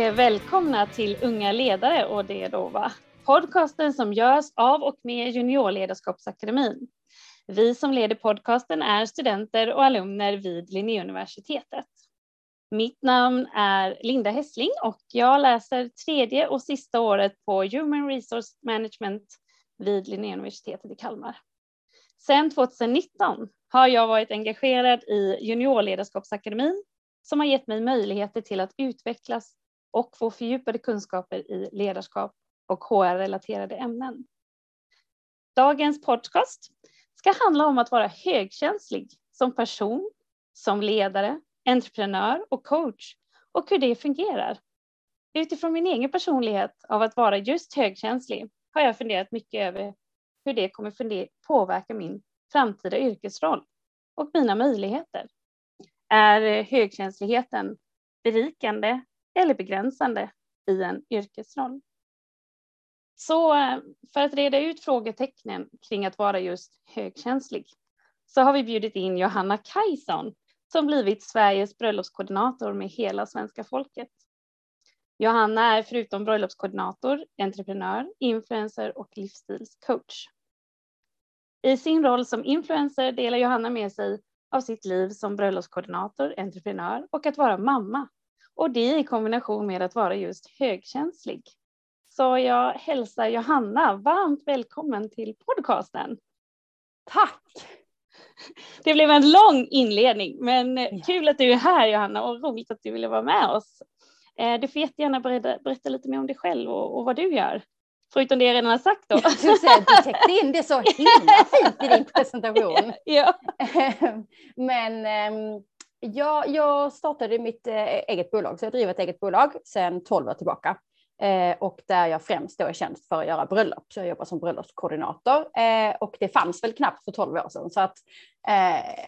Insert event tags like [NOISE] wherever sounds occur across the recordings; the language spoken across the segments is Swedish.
Eh, välkomna till Unga ledare och det är då va? Podcasten som görs av och med Juniorledarskapsakademin. Vi som leder podcasten är studenter och alumner vid Linnéuniversitetet. Mitt namn är Linda Hessling och jag läser tredje och sista året på Human Resource Management vid Linnéuniversitetet i Kalmar. Sedan 2019 har jag varit engagerad i Juniorledarskapsakademin som har gett mig möjligheter till att utvecklas och få fördjupade kunskaper i ledarskap och HR-relaterade ämnen. Dagens podcast ska handla om att vara högkänslig som person, som ledare, entreprenör och coach och hur det fungerar. Utifrån min egen personlighet av att vara just högkänslig har jag funderat mycket över hur det kommer påverka min framtida yrkesroll och mina möjligheter. Är eh, högkänsligheten berikande eller begränsande i en yrkesroll? Så eh, för att reda ut frågetecknen kring att vara just högkänslig så har vi bjudit in Johanna Kajson som blivit Sveriges bröllopskoordinator med hela svenska folket. Johanna är förutom bröllopskoordinator, entreprenör, influencer och livsstilscoach. I sin roll som influencer delar Johanna med sig av sitt liv som bröllopskoordinator, entreprenör och att vara mamma. Och det i kombination med att vara just högkänslig. Så jag hälsar Johanna varmt välkommen till podcasten. Tack! Det blev en lång inledning, men ja. kul att du är här Johanna och roligt att du ville vara med oss. Eh, du får jättegärna berätta, berätta lite mer om dig själv och, vad du gör. Förutom det jag redan har sagt då. Du täckte in det så himla fint i din [LAUGHS] presentation. ja. [LAUGHS] Men jag, ja, jag startade mitt eh, eget bolag, så jag driver ett eget bolag sedan 12 år tillbaka. Eh, och där jag främst då är känd för att göra bröllop. Så jag jobbar som bröllopskoordinator eh, och det fanns väl knappt för 12 år sedan. Så att eh,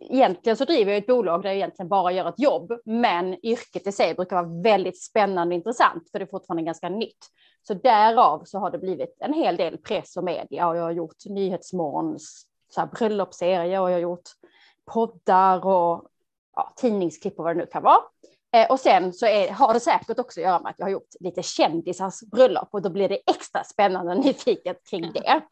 egentligen så driver jag ett bolag där jag egentligen bara gör ett jobb, men yrket i sig brukar vara väldigt spännande och intressant för det är fortfarande ganska nytt. Så därav så har det blivit en hel del press och media och jag har gjort Nyhetsmorgons bröllopsserie och jag har gjort poddar och ja, tidningsklipp och vad det nu kan vara. Eh, och sen så är, har det säkert också att göra med att jag har gjort lite kändisars bröllop och då blir det extra spännande och [LAUGHS] nyfiket kring det.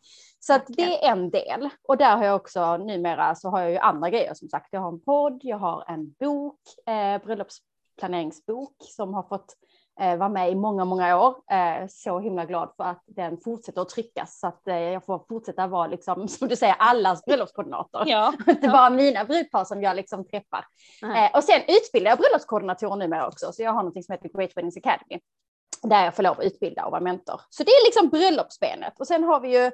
Så att det är en del. Och där har jag också numera så har jag ju andra grejer som sagt. Jag har en podd, jag har en bok, eh, bröllopsplaneringsbok som har fått eh, vara med i många, många år. Eh, så himla glad för att den fortsätter att tryckas så att eh, jag får fortsätta vara liksom, [LAUGHS] som du säger, allas bröllopskoordinator. Ja, [LAUGHS] Inte bara mina brudpar som jag liksom träffar. Eh, och sen utbildar jag bröllopskoordinatorer numera också, så jag har något som heter Great Weddings Academy där jag får lov att utbilda och vara mentor. Så det är liksom bröllopsbenet. Och sen har vi ju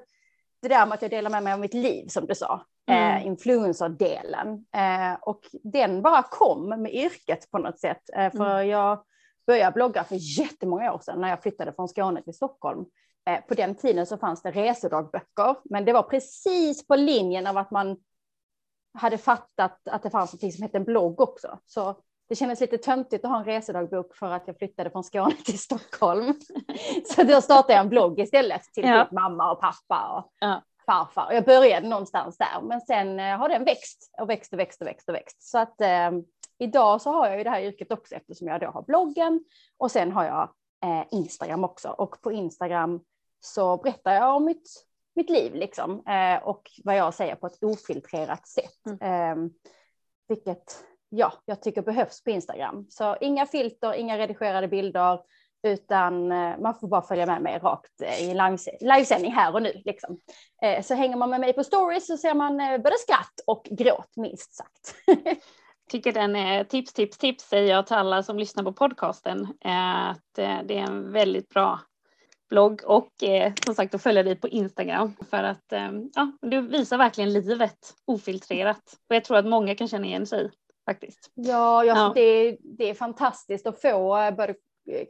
det där med att jag delar med mig av mitt liv som du sa, mm. eh, influencerdelen. Eh, och den bara kom med yrket på något sätt. Eh, för mm. jag började blogga för jättemånga år sedan när jag flyttade från Skåne till Stockholm. Eh, på den tiden så fanns det resedagböcker, men det var precis på linjen av att man hade fattat att det fanns något som hette en blogg också. Så det kändes lite töntigt att ha en resedagbok för att jag flyttade från Skåne till Stockholm. [LAUGHS] Så då startade jag en blogg istället till ja. Typ mamma och pappa och ja. farfar. Jag började någonstans där, men sen eh, har den växt och växt och växt och växt och växt. Så att eh, idag så har jag ju det här yrket också eftersom jag då har bloggen och sen har jag eh, Instagram också och på Instagram så berättar jag om mitt, mitt liv liksom eh, och vad jag säger på ett ofiltrerat sätt. Mm. Eh, vilket ja, jag tycker behövs på Instagram. Så inga filter, inga redigerade bilder, utan eh, man får bara följa med mig rakt eh, i livesändning här och nu. Liksom. Eh, så hänger man med mig på stories så ser man både skratt och gråt minst sagt. [LAUGHS] tycker den är tips, tips, tips säger jag till alla som lyssnar på podcasten. Att det är en väldigt bra blogg och som sagt att följa dig på Instagram för att ja, du visar verkligen livet ofiltrerat och jag tror att många kan känna igen sig faktiskt. Ja, ja, ja. Det, det är fantastiskt att få eh, både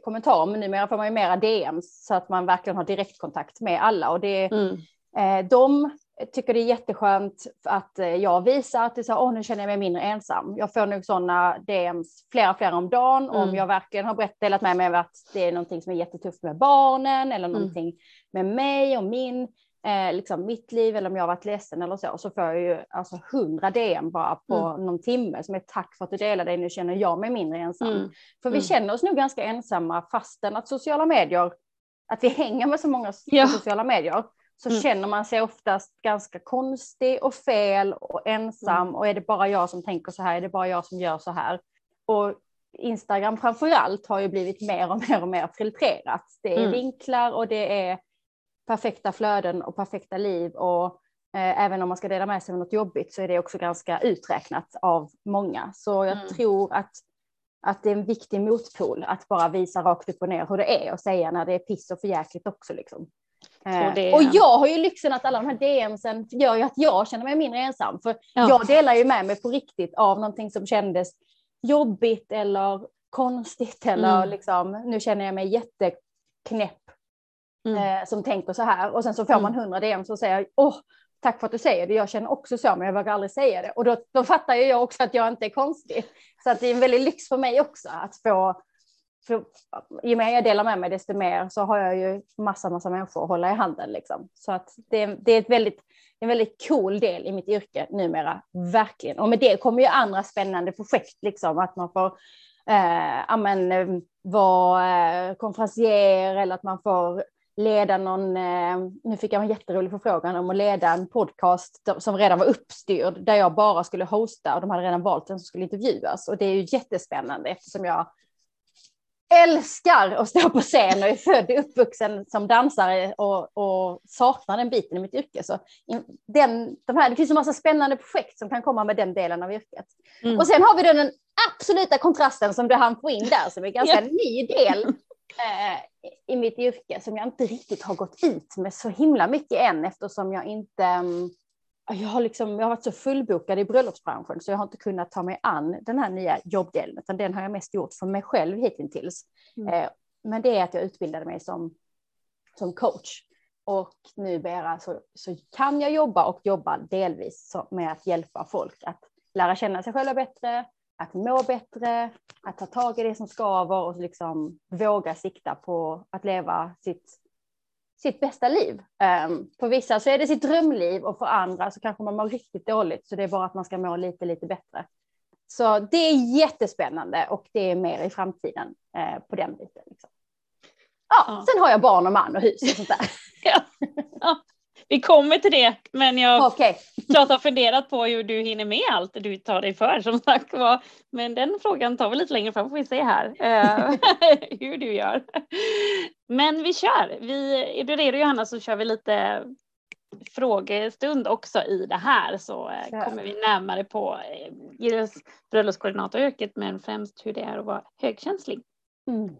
kommentarer, men numera får man ju mera DMs så att man verkligen har direktkontakt med alla och det, mm. eh, de tycker det är jätteskönt att eh, jag visar att det så, åh, nu känner jag mig mindre ensam. Jag får nog sådana DMs flera, flera om dagen mm. om jag verkligen har berättat, delat med mig av att det är någonting som är jättetufft med barnen eller mm. någonting mm. med mig och min eh, liksom mitt liv eller om jag har varit ledsen eller så, så får jag ju alltså hundra DM bara på mm. någon timme som är tack för att du delade dig, nu känner jag mig mindre ensam. Mm. För vi mm. känner oss nog ganska ensamma fastän att sociala medier, att vi hänger med så många ja. sociala medier, så mm. känner man sig oftast ganska konstig och fel och ensam mm. och är det bara jag som tänker så här, är det bara jag som gör så här? Och Instagram framför allt har ju blivit mer och mer och mer filtrerat. Det är mm. vinklar och det är perfekta flöden och perfekta liv och eh, även om man ska dela med sig av något jobbigt så är det också ganska uträknat av många. Så jag mm. tror att, att det är en viktig motpol att bara visa rakt upp och ner hur det är och säga när det är piss och förjäkligt också. Liksom. Eh. Och jag har ju lyxen att alla de här DMsen gör ju att jag känner mig mindre ensam. För ja. jag delar ju med mig på riktigt av någonting som kändes jobbigt eller konstigt eller mm. liksom nu känner jag mig jätteknäpp mm. eh, som tänker så här och sen så får man mm. hundra DM som säger åh tack för att du säger det, jag känner också så men jag vågar aldrig säga det och då, då fattar ju jag också att jag inte är konstig. Så att det är en väldig lyx för mig också att få för eh, ju mer jag delar med mig desto mer så har jag ju massa, massa människor att hålla i handen liksom. Så att det, det är ett väldigt, en väldigt cool del i mitt yrke numera, verkligen. Och med det kommer ju andra spännande projekt, liksom att man får eh, amen, eh, vara eh, konferencier eller att man får leda någon, eh, nu fick jag en jätterolig förfrågan om att leda en podcast som redan var uppstyrd, där jag bara skulle hosta och de hade redan valt vem som skulle intervjuas. Och det är ju jättespännande eftersom jag älskar att stå på scen och är född och uppvuxen som dansare och, och saknar den biten i mitt yrke. Så den, de här, det finns en massa spännande projekt som kan komma med den delen av yrket. Mm. Och sen har vi den absoluta kontrasten som du hann få in där som är ganska yeah. ny del eh, i mitt yrke som jag inte riktigt har gått ut med så himla mycket än eftersom jag inte um, jag har, liksom, jag har varit så fullbokad i bröllopsbranschen så jag har inte kunnat ta mig an den här nya jobbdelen, utan den har jag mest gjort för mig själv hittills. Mm. Eh, men det är att jag utbildade mig som, som coach. Och numera så, så kan jag jobba och jobba delvis med att hjälpa folk att lära känna sig själva bättre, att må bättre, att ta tag i det som skaver och liksom våga sikta på att leva sitt sitt bästa liv. Um, för vissa så är det sitt drömliv och för andra så kanske man mår riktigt dåligt så det är bara att man ska må lite, lite bättre. Så det är jättespännande och det är mer i framtiden eh, på den biten. Liksom. Ja, ja, sen har jag barn och man och hus och sånt där. [LAUGHS] ja. ja. Vi kommer till det, men jag okay. klart har funderat på hur du hinner med allt du tar dig för som sagt var. Men den frågan tar vi lite längre fram får vi se här eh, [LAUGHS] hur du gör. Men vi kör. Vi, är du redo Johanna så kör vi lite frågestund också i det här så eh, ja. kommer vi närmare på eh, bröllopskoordinatoryrket men främst hur det är att vara högkänslig. Mm.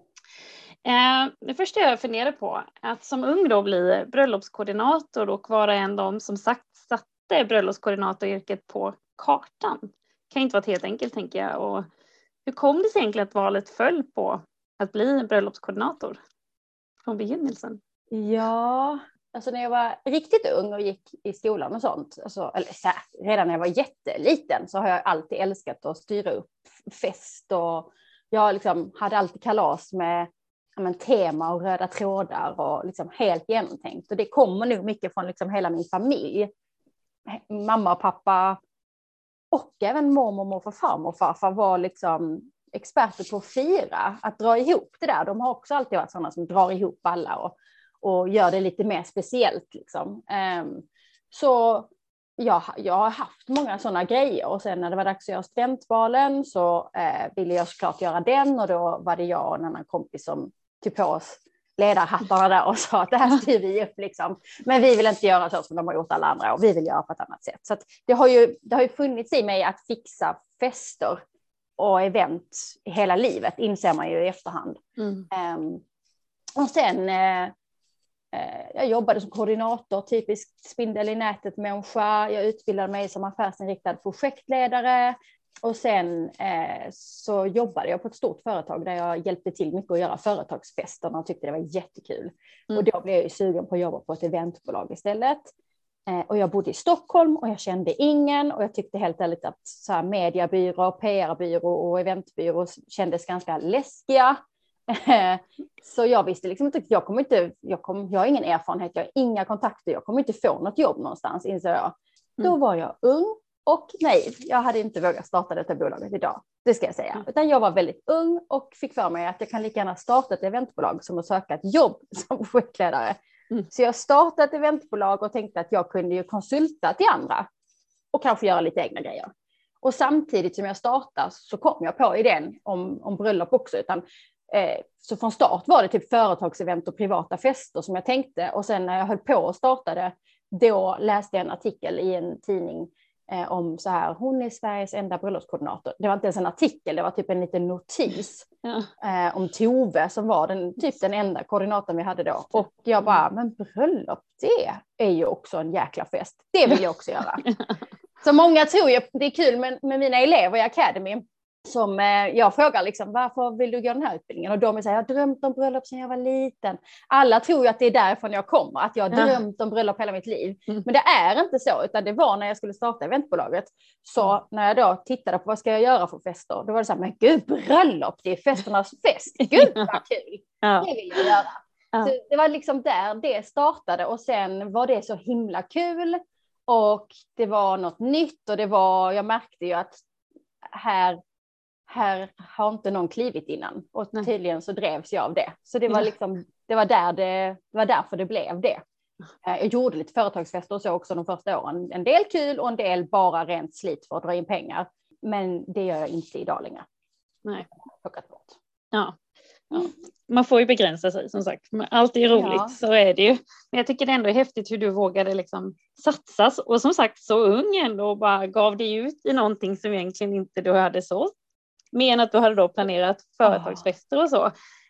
Eh, det första jag funderar på, att som ung då bli bröllopskoordinator och vara en av dem som sagt satte bröllopskoordinatoryrket på kartan. Det kan inte vara helt enkelt tänker jag. Och hur kom det sig egentligen att valet föll på att bli bröllopskoordinator från begynnelsen? Ja, alltså när jag var riktigt ung och gick i skolan och sånt, alltså, eller så här, redan när jag var jätteliten så har jag alltid älskat att styra upp fest och jag liksom hade alltid kalas med men, tema och röda trådar och liksom helt genomtänkt. Och det kommer nog mycket från liksom hela min familj. Mamma och pappa och även mormor, morfar, farmor och farfar var liksom experter på att fira, att dra ihop det där. De har också alltid varit sådana som drar ihop alla och, och gör det lite mer speciellt. Liksom. Ehm, så jag, jag har haft många sådana grejer och sen när det var dags att göra studentvalen så eh, ville jag såklart göra den och då var det jag och en annan kompis som tog på oss ledarhattarna där och sa att det här styr vi upp liksom. Men vi vill inte göra så som de har gjort alla andra och vi vill göra på ett annat sätt. Så det har ju, det har ju funnits i mig att fixa fester och event hela livet inser man ju i efterhand. Mm. Um, och sen uh, uh, jag jobbade som koordinator, typisk spindel i nätet människa. Jag utbildade mig som affärsinriktad projektledare. Och sen eh, så jobbade jag på ett stort företag där jag hjälpte till mycket att göra företagsfesterna och tyckte det var jättekul. Mm. Och då blev jag ju sugen på att jobba på ett eventbolag istället. Eh, och jag bodde i Stockholm och jag kände ingen och jag tyckte helt ärligt att så här, mediebyrå, PR-byrå och eventbyrå kändes ganska läskiga. Så jag visste liksom inte, jag kommer inte, jag, kom, jag har ingen erfarenhet, jag har inga kontakter, jag kommer inte få något jobb någonstans insåg jag. Då Mm. var jag ung och nej, jag hade inte vågat starta detta bolaget idag. Det ska jag säga. Mm. Utan jag var väldigt ung och fick för mig att jag kan lika gärna starta ett eventbolag som att söka ett jobb [LAUGHS] som projektledare. Mm. Så jag startade ett eventbolag och tänkte att jag kunde ju konsulta till andra och kanske göra lite egna grejer. Och samtidigt som jag startade så kom jag på idén om, om bröllop också. Utan, eh, så från start var det typ företagsevent och privata fester som jag tänkte. Och sen när jag höll på och startade, då läste jag en artikel i en tidning eh, om så här, hon är Sveriges enda bröllopskoordinator. Det var inte ens en artikel, det var typ en liten notis [LAUGHS] Ja. eh, om Tove som var den, typ den enda koordinatorn vi hade då. Och jag bara, men bröllop, det är ju också en jäkla fest. Det vill jag också göra. [LAUGHS] Så många tror ju, det är kul med, med mina elever i Academy, som eh, jag frågar liksom, varför vill du gå den här utbildningen? Och de säger, jag har drömt om bröllop sedan jag var liten. Alla tror ju att det är därifrån jag kommer, att jag har Ja. drömt om bröllop hela mitt liv. Mm. Men det är inte så, utan det var när jag skulle starta eventbolaget. Så när jag då tittade på vad ska jag göra för fester, då var det så här, men gud bröllop, det är festernas fest. Gud [LAUGHS] vad kul, Ja. det vill jag göra. Ja. Så det var liksom där det startade och sen var det så himla kul. Och det var något nytt och det var, jag märkte ju att här, här har inte någon klivit innan. Och tydligen så drevs jag av det. Så det var liksom, det var, där det, det var därför det blev det. Eh, Jag gjorde lite företagsfester och så också de första åren. En del kul och en del bara rent slit för att dra in pengar. Men det gör jag inte idag längre. Nej. Plockat bort. Ja. Ja. Man får ju begränsa sig som sagt. Men allt är roligt, Ja. så är det ju. Men jag tycker det ändå är häftigt hur du vågade liksom satsas och som sagt så ung ändå och bara gav dig ut i någonting som egentligen inte du hade så. Mer än att du hade då planerat företagsfester och så.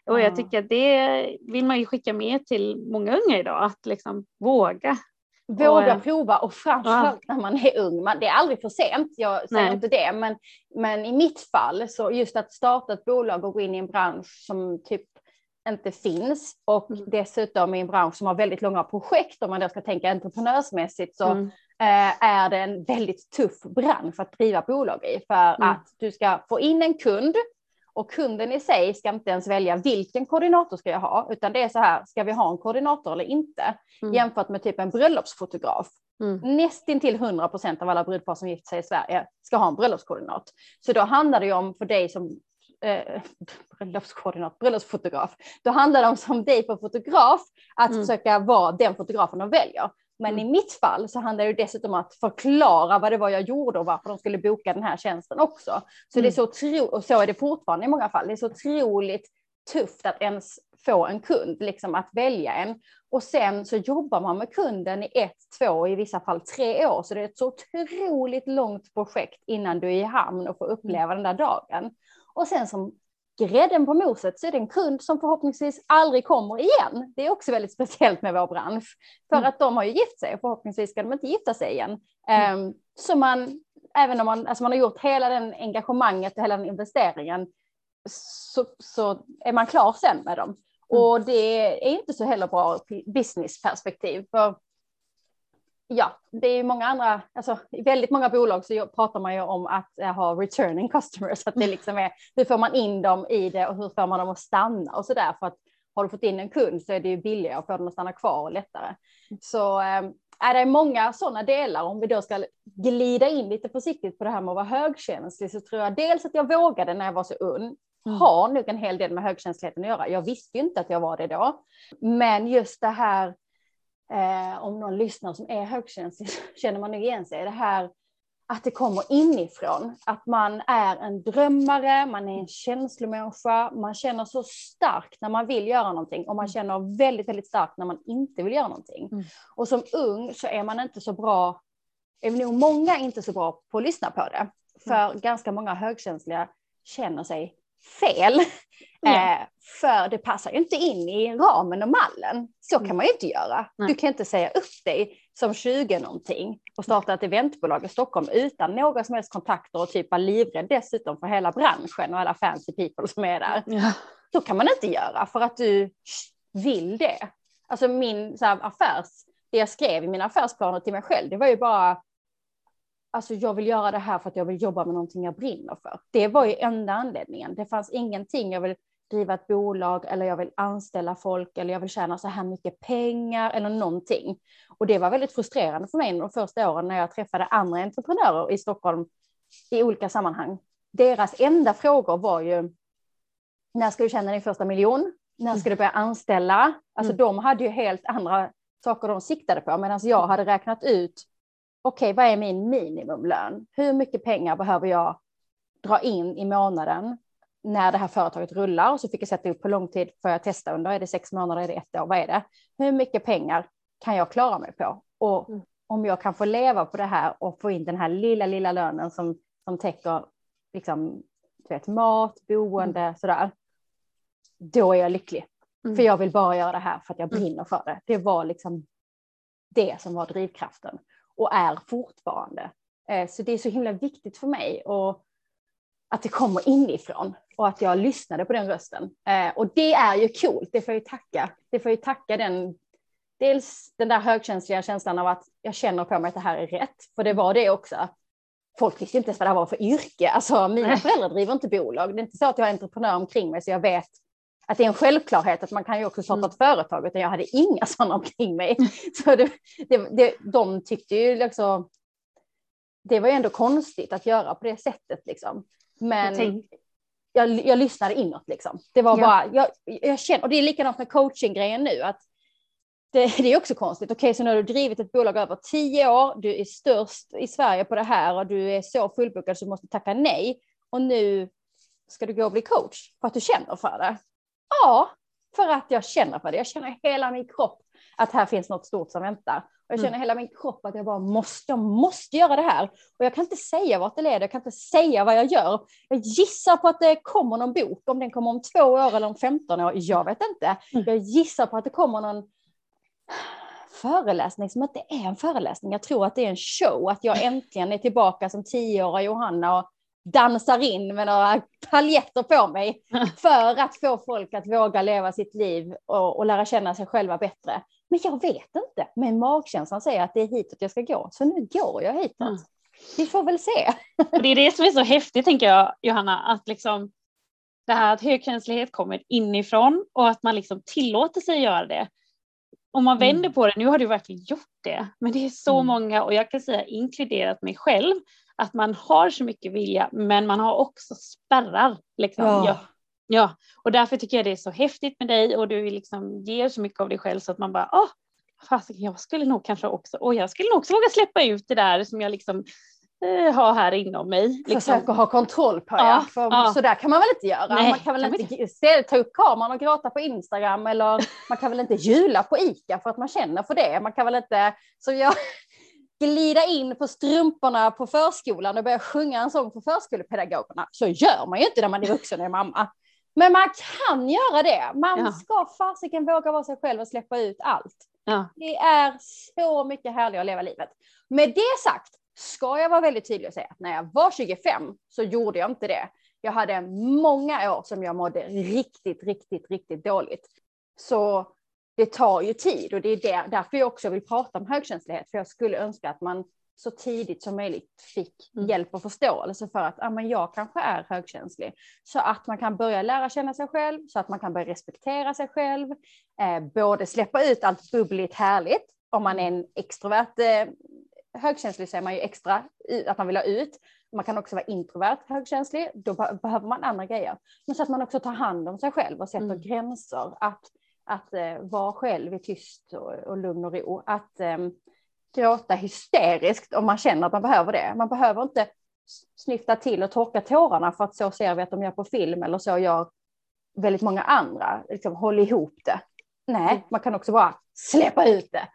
Och Ja. jag tycker att det vill man ju skicka med till många unga idag, att liksom våga. Våga Och, eh, prova och framförallt när man är ung. Man, det är aldrig för sent, jag säger Nej. inte det. Men, men i mitt fall, så just att starta ett bolag och gå in i en bransch som typ inte finns och Mm. dessutom i en bransch som har väldigt långa projekt, om man då ska tänka entreprenörsmässigt, så Mm. Eh, är det en väldigt tuff bransch att driva bolag i. För Mm. att du ska få in en kund och kunden i sig ska inte ens välja vilken koordinator ska jag ha, utan det är så här, ska vi ha en koordinator eller inte? Mm. Jämfört med typ en bröllopsfotograf. Mm. Nästintill 100 procent av alla brudpar som gifter sig i Sverige ska ha en bröllopskoordinat. Så då handlar det ju om för dig som eh, bröllopsfotograf. Då handlar det om som dig på fotograf att Mm. försöka vara den fotografen de väljer. Men Mm. i mitt fall så handlar det dessutom om att förklara vad det var jag gjorde och varför de skulle boka den här tjänsten också. Så det är så tro och så är det fortfarande i många fall. Det är så otroligt tufft att ens få en kund, liksom att välja en. Och sen så jobbar man med kunden i ett, två, i vissa fall tre år. Så det är ett så otroligt långt projekt innan du är i hamn och får uppleva den där dagen. Och sen som grädden på moset så är det en kund som förhoppningsvis aldrig kommer igen. Det är också väldigt speciellt med vår bransch. För Mm. att de har ju gift sig och förhoppningsvis ska de inte gifta sig igen. Mm. Um, så man, även om man, alltså man har gjort hela den engagemanget och hela den investeringen så, så är man klar sen med dem. Och det är inte så heller bra businessperspektiv. För ja, det är många andra, alltså i väldigt många bolag så pratar man ju om att eh, ha returning [LAUGHS] customers. Att det liksom är, hur får man in dem i det och hur får man dem att stanna och så där. För att har du fått in en kund så är det ju billigare att få den att stanna kvar och lättare. Så äh, är det många sådana delar. Om vi då ska glida in lite försiktigt på det här med att vara högkänslig så tror jag dels att jag vågade när jag var så ung. Mm. Har nog en hel del med högkänsligheten att göra. Jag visste ju inte att jag var det då. Men just det här eh, om någon lyssnar som är högkänslig [LAUGHS] känner man nog igen sig i det här att det kommer inifrån. Att man är en drömmare, man är en känslomänniska, man känner så starkt när man vill göra någonting och man känner väldigt, väldigt starkt när man inte vill göra någonting. Mm. Och som ung så är man inte så bra, är nog många inte så bra på att lyssna på det. För ganska många högkänsliga känner sig fel. Ja. Eh, för det passar ju inte in i ramen och mallen. Så kan Mm. man ju inte göra. Nej. Du kan inte säga upp dig som 20 någonting och starta ett eventbolag i Stockholm utan några som helst kontakter och typ vara livrädd dessutom för hela branschen och alla fancy people som är där. Ja. Så kan man inte göra för att du vill det. Alltså min så här, affärs, det jag skrev i mina affärsplaner till mig själv, det var ju bara Alltså jag vill göra det här för att jag vill jobba med någonting jag brinner för. Det var ju enda anledningen. Det fanns ingenting jag vill driva ett bolag eller jag vill anställa folk eller jag vill tjäna så här mycket pengar eller någonting. Och det var väldigt frustrerande för mig de första åren när jag träffade andra entreprenörer i Stockholm i olika sammanhang. Deras enda frågor var ju när ska du tjäna din första miljon? När ska du börja anställa? Alltså mm. de hade ju helt andra saker de siktade på medan jag hade räknat ut okej, vad är min minimumlön? Hur mycket pengar behöver jag dra in i månaden när det här företaget rullar? Och så fick jag sätta upp på lång tid för jag testa under. Är det sex månader? Är det ett år? Vad är det? Hur mycket pengar kan jag klara mig på? Och mm. om jag kan få leva på det här och få in den här lilla, lilla lönen som, som täcker liksom, du vet, mat, boende, mm. sådär. Då är jag lycklig. Mm. För jag vill bara göra det här för att jag mm. brinner för det. Det var liksom det som var drivkraften och är fortfarande. Eh, så det är så himla viktigt för mig och att det kommer inifrån och att jag lyssnade på den rösten. Eh, och det är ju coolt, det får jag ju tacka. Det får jag tacka den, dels den där högkänsliga känslan av att jag känner på mig att det här är rätt, för det var det också. Folk visste inte ens vad det här var för yrke. Alltså, mina föräldrar driver inte bolag. Det är inte så att jag har entreprenör omkring mig så jag vet att det är en självklarhet att man kan ju också starta ett mm. företag, utan jag hade inga [LAUGHS] sådana omkring mig. [LAUGHS] Så det, det, det, de tyckte ju liksom, det var ju ändå konstigt att göra på det sättet liksom. Men jag, jag, jag lyssnade inåt liksom. Det var ja. bara, jag, jag känner, och det är likadant med coachinggrejen nu, att det, det, är också konstigt. Okej, okay, så nu har du drivit ett bolag över tio år, du är störst i Sverige på det här och du är så fullbokad så du måste tacka nej. Och nu ska du gå och bli coach för att du känner för det. Ja, för att jag känner för det. Jag känner hela min kropp att här finns något stort som väntar. Och jag känner mm. hela min kropp att jag bara måste, jag måste göra det här. Och jag kan inte säga vart det leder, jag kan inte säga vad jag gör. Jag gissar på att det kommer någon bok, om den kommer om två år eller om 15 år, jag vet inte. Mm. Jag gissar på att det kommer någon föreläsning som inte är en föreläsning. Jag tror att det är en show, att jag äntligen är tillbaka som tioåriga Johanna och dansar in med några paljetter på mig [LAUGHS] för att få folk att våga leva sitt liv och, och lära känna sig själva bättre. Men jag vet inte, men magkänslan säger att det är hitåt jag ska gå, så nu går jag hitåt. Mm. Vi får väl se. Och det är det som är så häftigt tänker jag, Johanna, att liksom det här att högkänslighet kommer inifrån och att man liksom tillåter sig göra det. Om man vänder mm. på det, nu har du verkligen gjort det, men det är så mm. många och jag kan säga inkluderat mig själv att man har så mycket vilja men man har också spärrar. Liksom. Ja. ja. Ja, och därför tycker jag det är så häftigt med dig och du liksom ger så mycket av dig själv så att man bara, åh, fasiken, jag skulle nog kanske också, och jag skulle nog också våga släppa ut det där som jag liksom eh, har här inom mig. Liksom. Försöka ha kontroll på ja, för ja. så där kan man väl inte göra. Nej, man kan väl kan inte, inte ta upp kameran och gråta på Instagram eller man kan väl inte jula på ICA för att man känner för det. Man kan väl inte, så jag, glida in på strumporna på förskolan och börja sjunga en sång för förskolepedagogerna. Så gör man ju inte när man är vuxen och är mamma. Men man kan göra det. Man ja. ska fasiken våga vara sig själv och släppa ut allt. Ja. Det är så mycket härligare att leva livet. Med det sagt ska jag vara väldigt tydlig och säga att när jag var 25 så gjorde jag inte det. Jag hade många år som jag mådde riktigt, riktigt, riktigt dåligt. Så det tar ju tid och det är där, därför jag också vill prata om högkänslighet, för jag skulle önska att man så tidigt som möjligt fick mm. hjälp och förståelse för att ah, men jag kanske är högkänslig. Så att man kan börja lära känna sig själv, så att man kan börja respektera sig själv, eh, både släppa ut allt bubbligt härligt, om man är en extrovert eh, högkänslig så är man ju extra att man vill ha ut. Man kan också vara introvert högkänslig, då behöver man andra grejer. Men så att man också tar hand om sig själv och sätter mm. gränser. Att att eh, vara själv i tyst och, och lugn och ro. Att eh, gråta hysteriskt om man känner att man behöver det. Man behöver inte snyfta till och torka tårarna för att så ser vi att de gör på film eller så gör väldigt många andra. Liksom, håll ihop det. Nej, mm. man kan också bara släppa ut det.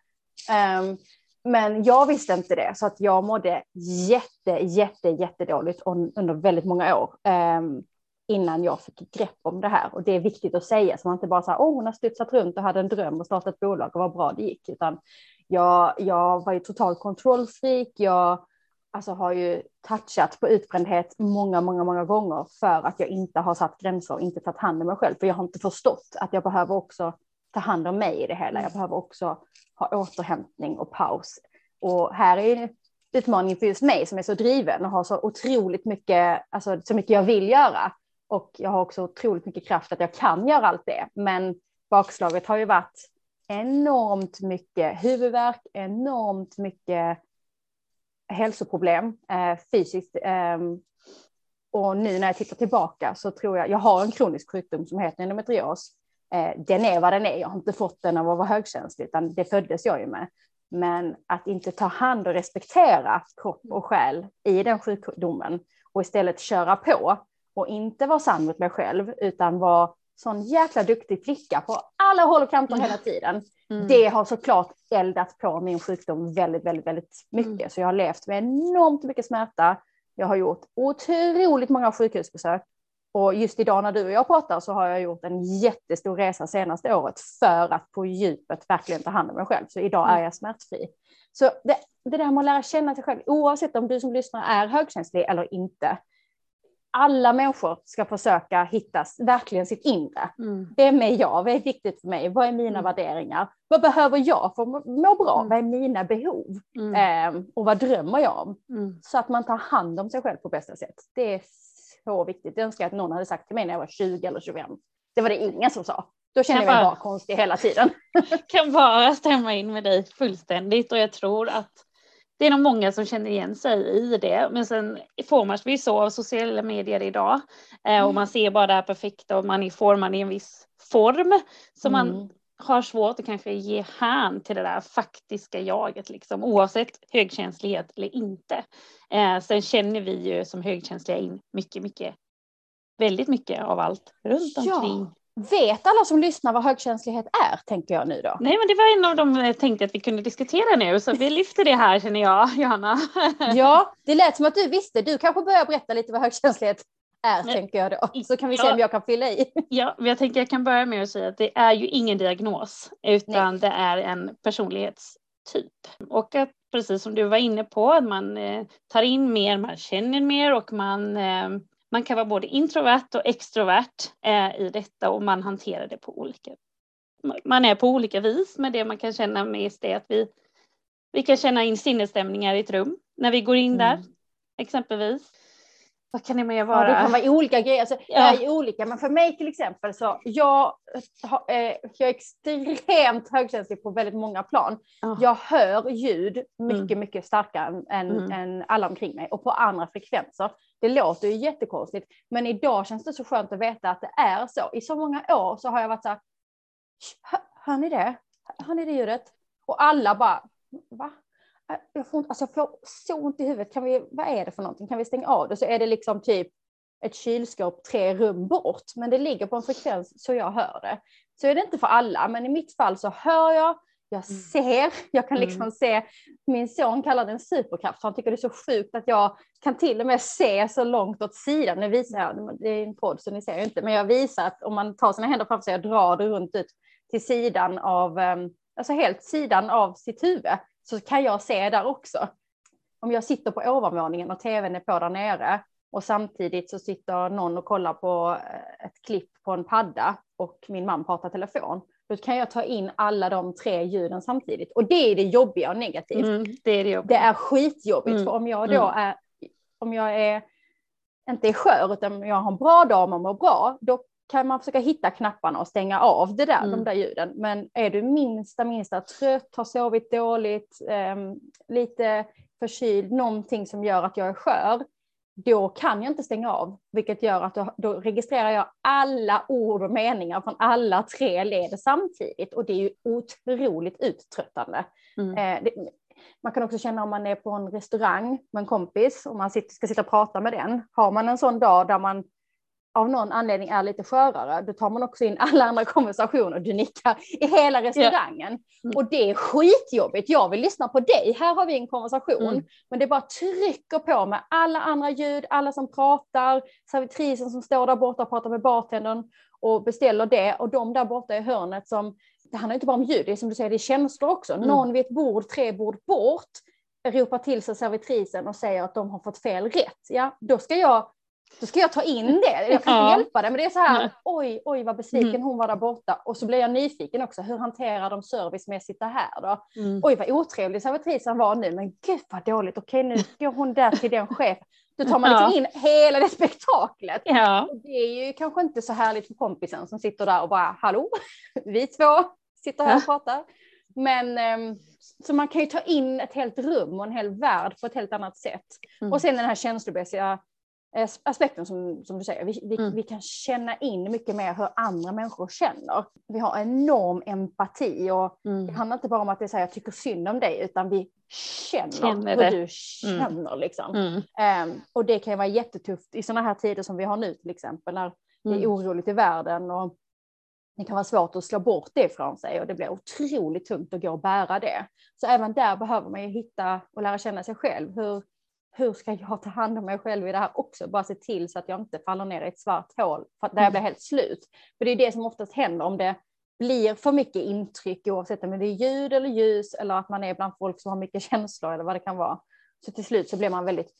Um, men jag visste inte det, så att jag mådde jätte, jätte, jättedåligt under väldigt många år. Um, innan jag fick grepp om det här. Och det är viktigt att säga, så man inte bara säger åh, hon har studsat runt och hade en dröm och startat ett bolag och vad bra det gick, utan jag, jag var ju totalt kontrollfreak. Jag alltså, har ju touchat på utbrändhet många, många, många gånger för att jag inte har satt gränser och inte tagit hand om mig själv, för jag har inte förstått att jag behöver också ta hand om mig i det hela. Jag behöver också ha återhämtning och paus. Och här är utmaningen för just mig som är så driven och har så otroligt mycket, alltså så mycket jag vill göra och jag har också otroligt mycket kraft att jag kan göra allt det. Men bakslaget har ju varit enormt mycket huvudvärk, enormt mycket hälsoproblem eh, fysiskt. Eh, och nu när jag tittar tillbaka så tror jag, jag har en kronisk sjukdom som heter endometrios. Eh, den är vad den är, jag har inte fått den av att vara högkänslig, utan det föddes jag ju med. Men att inte ta hand och respektera kropp och själ i den sjukdomen och istället köra på och inte vara sann mot mig själv utan vara sån jäkla duktig flicka på alla håll och kanter hela tiden. Mm. Det har såklart eldat på min sjukdom väldigt, väldigt, väldigt mycket. Mm. Så jag har levt med enormt mycket smärta. Jag har gjort otroligt många sjukhusbesök. Och just idag när du och jag pratar så har jag gjort en jättestor resa senaste året för att på djupet verkligen ta hand om mig själv. Så idag mm. är jag smärtfri. Så det, det där med att lära känna sig själv, oavsett om du som lyssnar är högkänslig eller inte, alla människor ska försöka hitta verkligen sitt inre. Mm. Vem är jag? Vad är viktigt för mig? Vad är mina mm. värderingar? Vad behöver jag för att må bra? Mm. Vad är mina behov? Eh, och vad drömmer jag om? Mm. Så att man tar hand om sig själv på bästa sätt. Det är så viktigt. Jag önskar att någon hade sagt till mig när jag var 20 eller 25. Det var det ingen som sa. Då känner jag mig bara konstig hela tiden. [LAUGHS] kan bara stämma in med dig fullständigt och jag tror att det är nog många som känner igen sig i det, men sen formas vi så av sociala medier idag mm. och man ser bara det här perfekta och man är formad i en viss form så mm. man har svårt att kanske ge hän till det där faktiska jaget, liksom, oavsett högkänslighet eller inte. Eh, sen känner vi ju som högkänsliga in mycket, mycket, väldigt mycket av allt runt omkring. Ja. Vet alla som lyssnar vad högkänslighet är, tänker jag nu då? Nej, men det var en av de jag tänkte att vi kunde diskutera nu, så vi [LAUGHS] lyfter det här känner jag, Johanna. ja, [LAUGHS] det lät som att du visste. Du kanske börjar berätta lite vad högkänslighet är, Nej. tänker jag då. Så kan vi se om jag kan fylla i. [LAUGHS] ja, jag tänker jag kan börja med att säga att det är ju ingen diagnos, utan Nej. det är en personlighetstyp. Och att precis som du var inne på, att man eh, tar in mer, man känner mer och man eh, man kan vara både introvert och extrovert eh, i detta och man hanterar det på olika. Man är på olika vis, men det man kan känna mest är att vi, vi kan känna in sinnesstämningar i ett rum när vi går in mm. där, exempelvis. Vad kan det mer vara? Ja, det kan vara olika grejer. Alltså, ja. Är olika, men för mig till exempel så jag, eh, jag är extremt högkänslig på väldigt många plan. Oh. Jag hör ljud mycket, mm. mycket starkare än, mm. än alla omkring mig och på andra frekvenser. Det låter ju jättekonstigt, men idag känns det så skönt att veta att det är så. I så många år så har jag varit så här, hör ni det? Hör ni det ljudet? Och alla bara, va? Jag får, alltså jag får så ont i huvudet, kan vi, vad är det för någonting? Kan vi stänga av det? Så är det liksom typ ett kylskåp tre rum bort, men det ligger på en frekvens så jag hör det. Så är det inte för alla, men i mitt fall så hör jag, jag mm. ser, jag kan mm. liksom mm. se, min son kallar det en superkraft, han tycker det är så sjukt att jag kan till och med se så långt åt sidan. Nu visar jag, det är en podd så ni ser inte, men jag visar att om man tar sina händer framför sig och drar det runt ut till sidan av, ehm, alltså helt sidan av sitt huvud, så kan jag se där också. Om jag sitter på ovanvåningen och tvn är på där nere och samtidigt så sitter någon och kollar på eh, ett klipp på en padda och min man pratar telefon, då kan jag ta in alla de tre ljuden samtidigt. Och det är det jobbiga och negativt. Mm, det, är det, det är skitjobbigt, mm, för om jag då mm. är, om jag är, inte är skör, utan jag har en bra dag och mår bra, då kan man försöka hitta knapparna och stänga av det där, mm. de där ljuden. Men är du minsta, minsta trött, har sovit dåligt, eh, lite förkyld, någonting som gör att jag är skör, då kan jag inte stänga av, vilket gör att då, då, registrerar jag alla ord och meningar från alla tre led samtidigt och det är ju otroligt uttröttande. Mm. Eh, det, man kan också känna om man är på en restaurang med en kompis och man sitter, ska sitta och prata med den. Har man en sån dag där man av någon anledning är lite skörare, då tar man också in alla andra konversationer. Du nickar i hela restaurangen. Mm. Och det är skitjobbigt. Jag vill lyssna på dig. Här har vi en konversation. Mm. Men det bara trycker på med alla andra ljud, alla som pratar, servitrisen som står där borta och pratar med bartendern och beställer det. Och de där borta i hörnet som, det handlar inte bara om ljud, det är som du säger, det är känslor också. Mm. Någon vid ett bord, tre bord bort, ropar till sig servitrisen och säger att de har fått fel rätt. Ja, då ska jag då ska jag ta in det. Jag kan Ja. inte hjälpa det, men det är så här, Nej. oj, oj vad besviken Mm. hon var där borta. Och så blir jag nyfiken också, hur hanterar de servicemässigt det här då? Mm. Oj vad otrevlig servitrisen var nu, men gud vad dåligt, okej nu går hon där till den chefen. Då tar man [LAUGHS] liksom in hela det spektaklet. Ja. Och Det är ju kanske inte så härligt för kompisen som sitter där och bara, hallå, [LAUGHS] vi två sitter här och pratar. Men ehm, så man kan ju ta in ett helt rum och en hel värld på ett helt annat sätt. Mm. Och sen den här känslomässiga aspekten som, som du säger, vi, vi, Mm. vi kan känna in mycket mer hur andra människor känner. Vi har enorm empati och det Mm. handlar inte bara om att det är så här, jag tycker synd om dig, utan vi känner, Känner hur det. du känner. Liksom. Mm. Ehm, och det kan vara jättetufft i sådana här tider som vi har nu till exempel, när det är Mm. oroligt i världen. Och det kan vara svårt att slå bort det från sig och det blir otroligt tungt att gå och bära det. Så även där behöver man ju hitta och lära känna sig själv. Hur, hur ska jag ta hand om mig själv i det här också? Bara se till så att jag inte faller ner i ett svart hål för där jag blir helt slut. För det är det som oftast händer om det blir för mycket intryck oavsett om det är ljud eller ljus eller att man är bland folk som har mycket känslor eller vad det kan vara. Så till slut så blir man väldigt,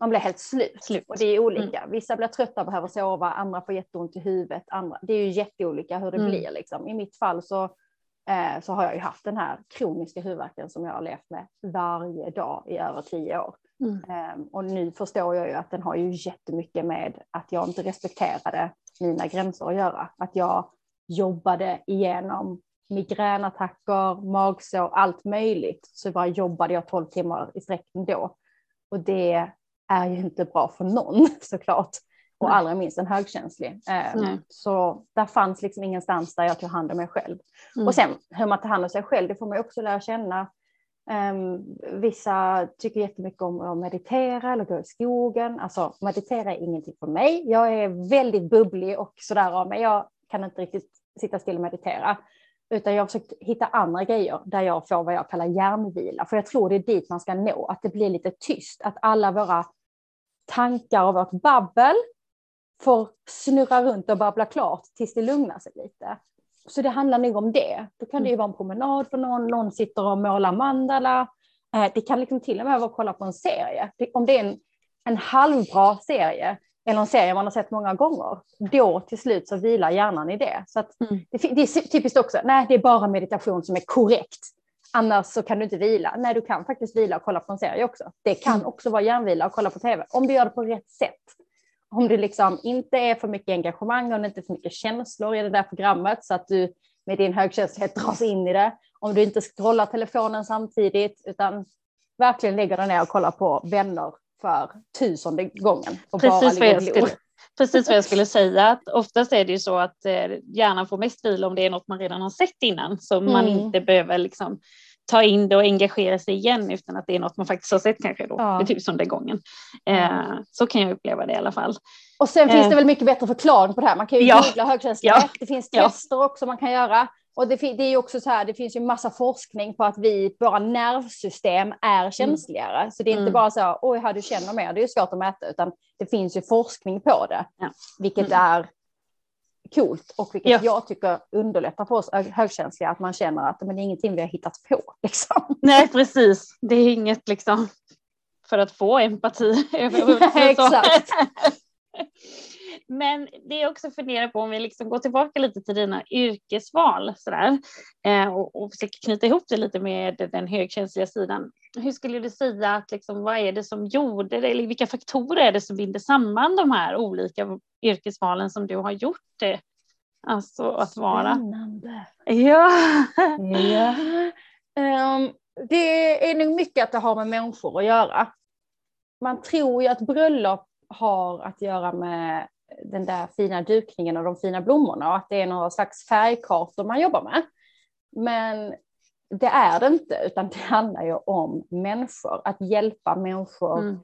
man blir helt slut. Slut. Och det är olika. Vissa blir trötta och behöver sova, andra får jätteont i huvudet. Andra, det är ju jätteolika hur det Mm. blir. Liksom. I mitt fall så, eh, så har jag ju haft den här kroniska huvudvärken som jag har levt med varje dag i över tio år. Mm. Eh, och nu förstår jag ju att den har ju jättemycket med att jag inte respekterade mina gränser att göra. Att jag jobbade igenom migränattacker, magsår, allt möjligt. Så bara jobbade jag 12 timmar i sträck då. Och det är ju inte bra för någon [LAUGHS] såklart. Och Nej. allra minst en högkänslig. Eh, Nej. Så där fanns liksom ingenstans där jag tog hand om mig själv. Mm. Och sen hur man tar hand om sig själv, det får man ju också lära känna. Um, vissa tycker jättemycket om att meditera eller gå i skogen. Alltså meditera är ingenting för mig. Jag är väldigt bubblig och sådär av mig. Jag kan inte riktigt sitta still och meditera. Utan jag har försökt hitta andra grejer där jag får vad jag kallar hjärnvila. För jag tror det är dit man ska nå, att det blir lite tyst. Att alla våra tankar och vårt babbel får snurra runt och babbla klart tills det lugnar sig lite. Så det handlar nog om det. Då kan det ju vara en promenad för någon, någon sitter och målar mandala. Eh, Det kan liksom till och med vara att kolla på en serie. Om det är en, en halvbra serie eller en serie man har sett många gånger, då till slut så vilar hjärnan i det. Så Mm. det, det är typiskt också, nej det är bara meditation som är korrekt. Annars så kan du inte vila. Nej, du kan faktiskt vila och kolla på en serie också. Det kan Mm. också vara hjärnvila och kolla på tv, om du gör det på rätt sätt. Om det liksom inte är för mycket engagemang och det inte är för mycket känslor i det där programmet så att du med din högkänslighet [LAUGHS] dras in i det. Om du inte scrollar telefonen samtidigt utan verkligen lägger dig ner och kollar på vänner för tusende gången. Och Precis vad, ligger jag [LAUGHS] precis vad jag skulle säga. Att oftast är det ju så att eh, hjärnan får mest vila om det är något man redan har sett innan. Så man Mm. inte behöver liksom ta in det och engagera sig igen utan att det är något man faktiskt har sett kanske då Ja. för tusende gången. Eh, så kan jag uppleva det i alla fall. Och sen finns Eh. det väl mycket bättre förklaring på det här. Man kan ju Ja. googla högkänslighet. Ja. Det finns Ja. tester också man kan göra. Och det, det är också så här, det finns ju massa forskning på att vi, våra nervsystem är känsligare. Så det är inte Mm. bara så, oj, här du känner mer, det är svårt att mäta, utan det finns ju forskning på det. Ja. Vilket Mm. är coolt och vilket Ja. jag tycker underlättar för oss högkänsliga, att man känner att men det är ingenting vi har hittat på. [LAUGHS] Liksom. Nej precis, det är inget liksom för att få empati. [LAUGHS] [LAUGHS] Exakt. [LAUGHS] Men det är också att fundera på om vi liksom går tillbaka lite till dina yrkesval sådär, eh, och, och försöker knyta ihop det lite med den högkänsliga sidan. Hur skulle du säga att liksom, vad är det som gjorde det, eller vilka faktorer är det som binder samman de här olika yrkesvalen som du har gjort? Det? Alltså att vara. Spännande. Ja. Ja. Ehm, det är nog mycket att det har med människor att göra. Man tror ju att bröllop har att göra med den där fina dukningen och de fina blommorna och att det är några slags färgkartor man jobbar med. Men det är det inte, utan det handlar ju om människor, att hjälpa människor Mm.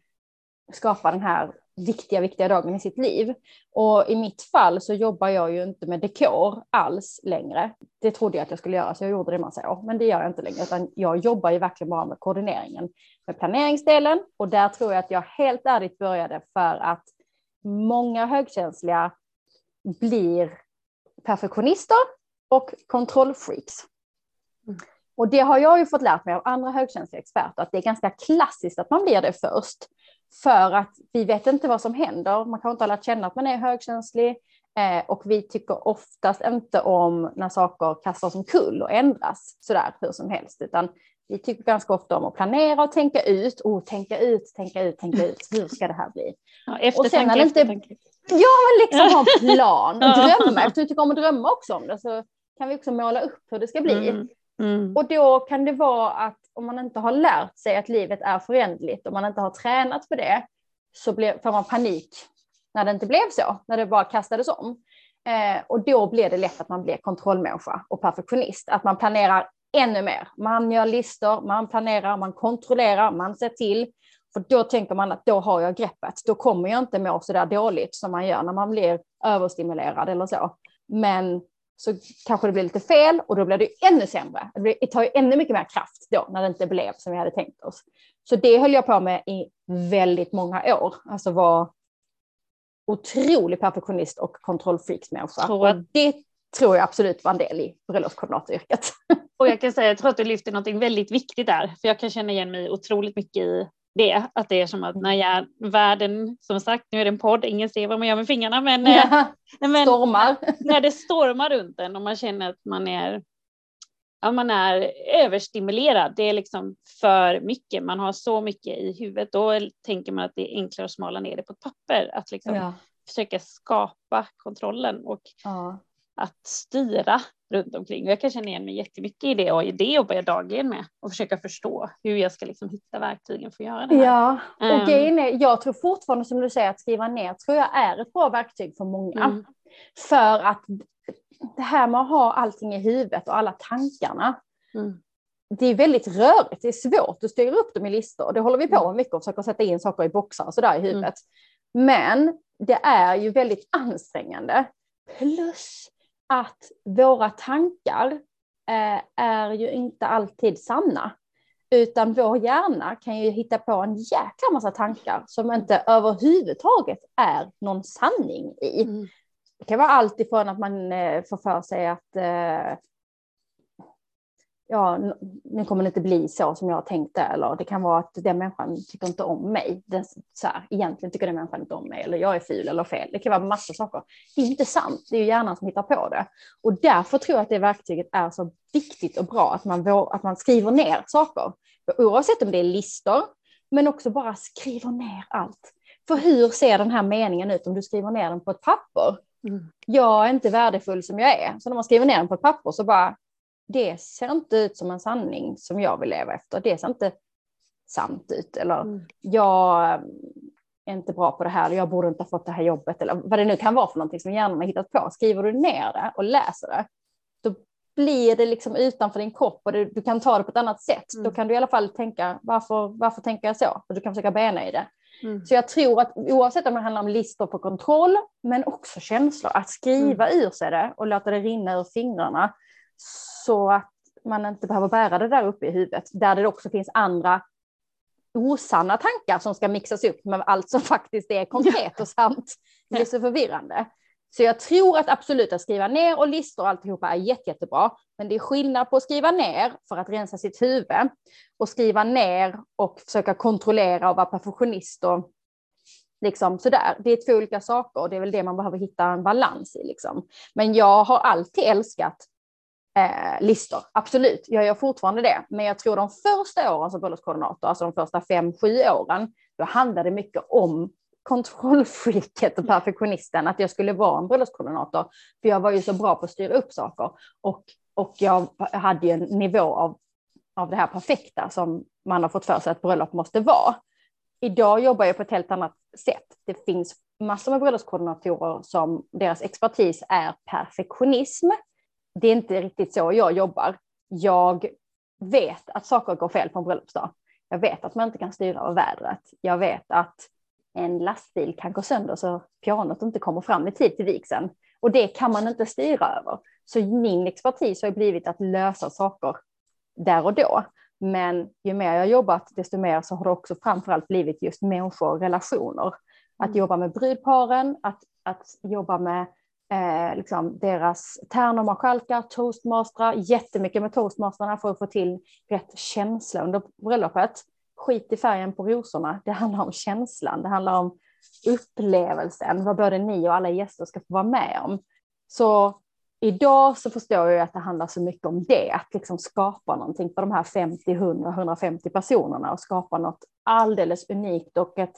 skapa den här viktiga, viktiga dagen i sitt liv. Och i mitt fall så jobbar jag ju inte med dekor alls längre. Det trodde jag att jag skulle göra så jag gjorde det i massa år, men det gör jag inte längre utan jag jobbar ju verkligen bara med koordineringen, med planeringsdelen och där tror jag att jag helt ärligt började för att många högkänsliga blir perfektionister och kontrollfreaks. Mm. Och det har jag ju fått lärt mig av andra högkänsliga experter att det är ganska klassiskt att man blir det först. För att vi vet inte vad som händer. Man kan inte ha lärt känna att man är högkänslig. Eh, och vi tycker oftast inte om när saker kastas omkull och ändras sådär hur som helst. Utan vi tycker ganska ofta om att planera och tänka ut. Oh, tänka ut, tänka ut, tänka ut. Hur ska det här bli? Ja, eftertanke, eftertanke. Ja, men liksom ha en [LAUGHS] plan och drömma. Eftersom vi tycker om att drömma också om det så kan vi också måla upp hur det ska bli. Mm. Mm. Och då kan det vara att om man inte har lärt sig att livet är förändligt, om man inte har tränat på det, så blir, får man panik när det inte blev så, när det bara kastades om. Eh, och då blir det lätt att man blir kontrollmänniska och perfektionist, att man planerar ännu mer. Man gör listor, man planerar, man kontrollerar, man ser till. För då tänker man att då har jag greppet, då kommer jag inte må så där dåligt som man gör när man blir överstimulerad eller så. Men så kanske det blir lite fel och då blir det ännu sämre. Det tar ju ännu mycket mer kraft då när det inte blev som vi hade tänkt oss. Så det höll jag på med i väldigt många år. Alltså var otrolig perfektionist och kontrollfreaksmänniska. Och det tror jag absolut var en del i bröllopskoordinatoryrket. Och jag kan säga, jag tror att du lyfter något väldigt viktigt där, för jag kan känna igen mig otroligt mycket i det, att det är som att när jag, världen, som sagt, nu är det en podd, ingen ser vad man gör med fingrarna, men, ja, men stormar. [LAUGHS] när det stormar runt en och man känner att man är ja, man är överstimulerad. Det är liksom för mycket. Man har så mycket i huvudet. Då tänker man att det är enklare att smala ner det på ett papper. Att liksom ja. försöka skapa kontrollen och ja. Att styra runt omkring. Jag kan känna igen mig jättemycket i det och i det jobbar jag dagligen med och försöka förstå hur jag ska liksom hitta verktygen för att göra det här. Ja, och um, är, jag tror fortfarande som du säger att skriva ner tror jag är ett bra verktyg för många. Mm. För att det här med att ha allting i huvudet och alla tankarna. Mm. Det är väldigt rörigt, det är svårt att styra upp dem i listor. Det håller vi på med mm. mycket och försöker sätta in saker i boxar och sådär i mm. huvudet. Mm. Men det är ju väldigt ansträngande. Plus att våra tankar eh, är ju inte alltid sanna. Utan vår hjärna kan ju hitta på en jäkla massa tankar som inte överhuvudtaget är någon sanning i. Mm. Det kan vara allt ifrån att man eh, får för sig att eh, ja, nu kommer det inte bli så som jag tänkte. Eller det kan vara att den människan tycker inte om mig. Den, så här, egentligen tycker den människan inte om mig. Eller jag är ful eller fel. Det kan vara massa saker. Det är inte sant. Det är ju hjärnan som hittar på det. Och därför tror jag att det verktyget är så viktigt och bra att man, att man skriver ner saker. Oavsett om det är listor, men också bara skriver ner allt. För hur ser den här meningen ut om du skriver ner den på ett papper? Mm. Jag är inte värdefull som jag är. Så när man skriver ner den på ett papper så bara, det ser inte ut som en sanning som jag vill leva efter. Det ser inte sant ut. Eller mm. jag är inte bra på det här, eller jag borde inte ha fått det här jobbet. Eller vad det nu kan vara för någonting som hjärnan har hittat på. Skriver du ner det och läser det, då blir det liksom utanför din kropp och du kan ta det på ett annat sätt. Mm. Då kan du i alla fall tänka, varför, varför tänker jag så? Och du kan försöka bena i det. Mm. Så jag tror att oavsett om det handlar om listor på kontroll, men också känslor, att skriva mm. ur sig det och låta det rinna ur fingrarna så att man inte behöver bära det där uppe i huvudet, där det också finns andra osanna tankar som ska mixas upp med allt som [LAUGHS] faktiskt är konkret och sant. Det blir så förvirrande. Så jag tror att absolut att skriva ner och listor och alltihopa är jätte, jättebra. Men det är skillnad på att skriva ner för att rensa sitt huvud och skriva ner och försöka kontrollera och vara perfektionist och liksom sådär. Det är två olika saker och det är väl det man behöver hitta en balans i liksom. Men jag har alltid älskat eh, listor, absolut. Jag gör fortfarande det. Men jag tror de första åren som bröllopskoordinator, alltså de första fem, sju åren, då handlade det mycket om kontrollfreaket och perfektionisten, att jag skulle vara en bröllopskoordinator. För jag var ju så bra på att styra upp saker. Och, och jag hade ju en nivå av, av det här perfekta som man har fått för sig att bröllop måste vara. Idag jobbar jag på ett helt annat sätt. Det finns massor med bröllopskoordinatorer som deras expertis är perfektionism. Det är inte riktigt så jag jobbar. Jag vet att saker går fel på en bröllopsdag. Jag vet att man inte kan styra över vädret. Jag vet att en lastbil kan gå sönder så pianot inte kommer fram i tid till vigseln. Och det kan man inte styra över. Så min expertis har blivit att lösa saker där och då. Men ju mer jag jobbat, desto mer så har det också framförallt blivit just människor och relationer. Att mm. jobba med brudparen, att, att jobba med eh, liksom deras tärnor, marskalkar, toastmastrar, jättemycket med toastmastrarna för att få till rätt känsla under bröllopet skit i färgen på rosorna. Det handlar om känslan, det handlar om upplevelsen, vad både ni och alla gäster ska få vara med om. Så idag så förstår jag att det handlar så mycket om det, att liksom skapa någonting för de här 50, 100, 150 personerna och skapa något alldeles unikt och ett,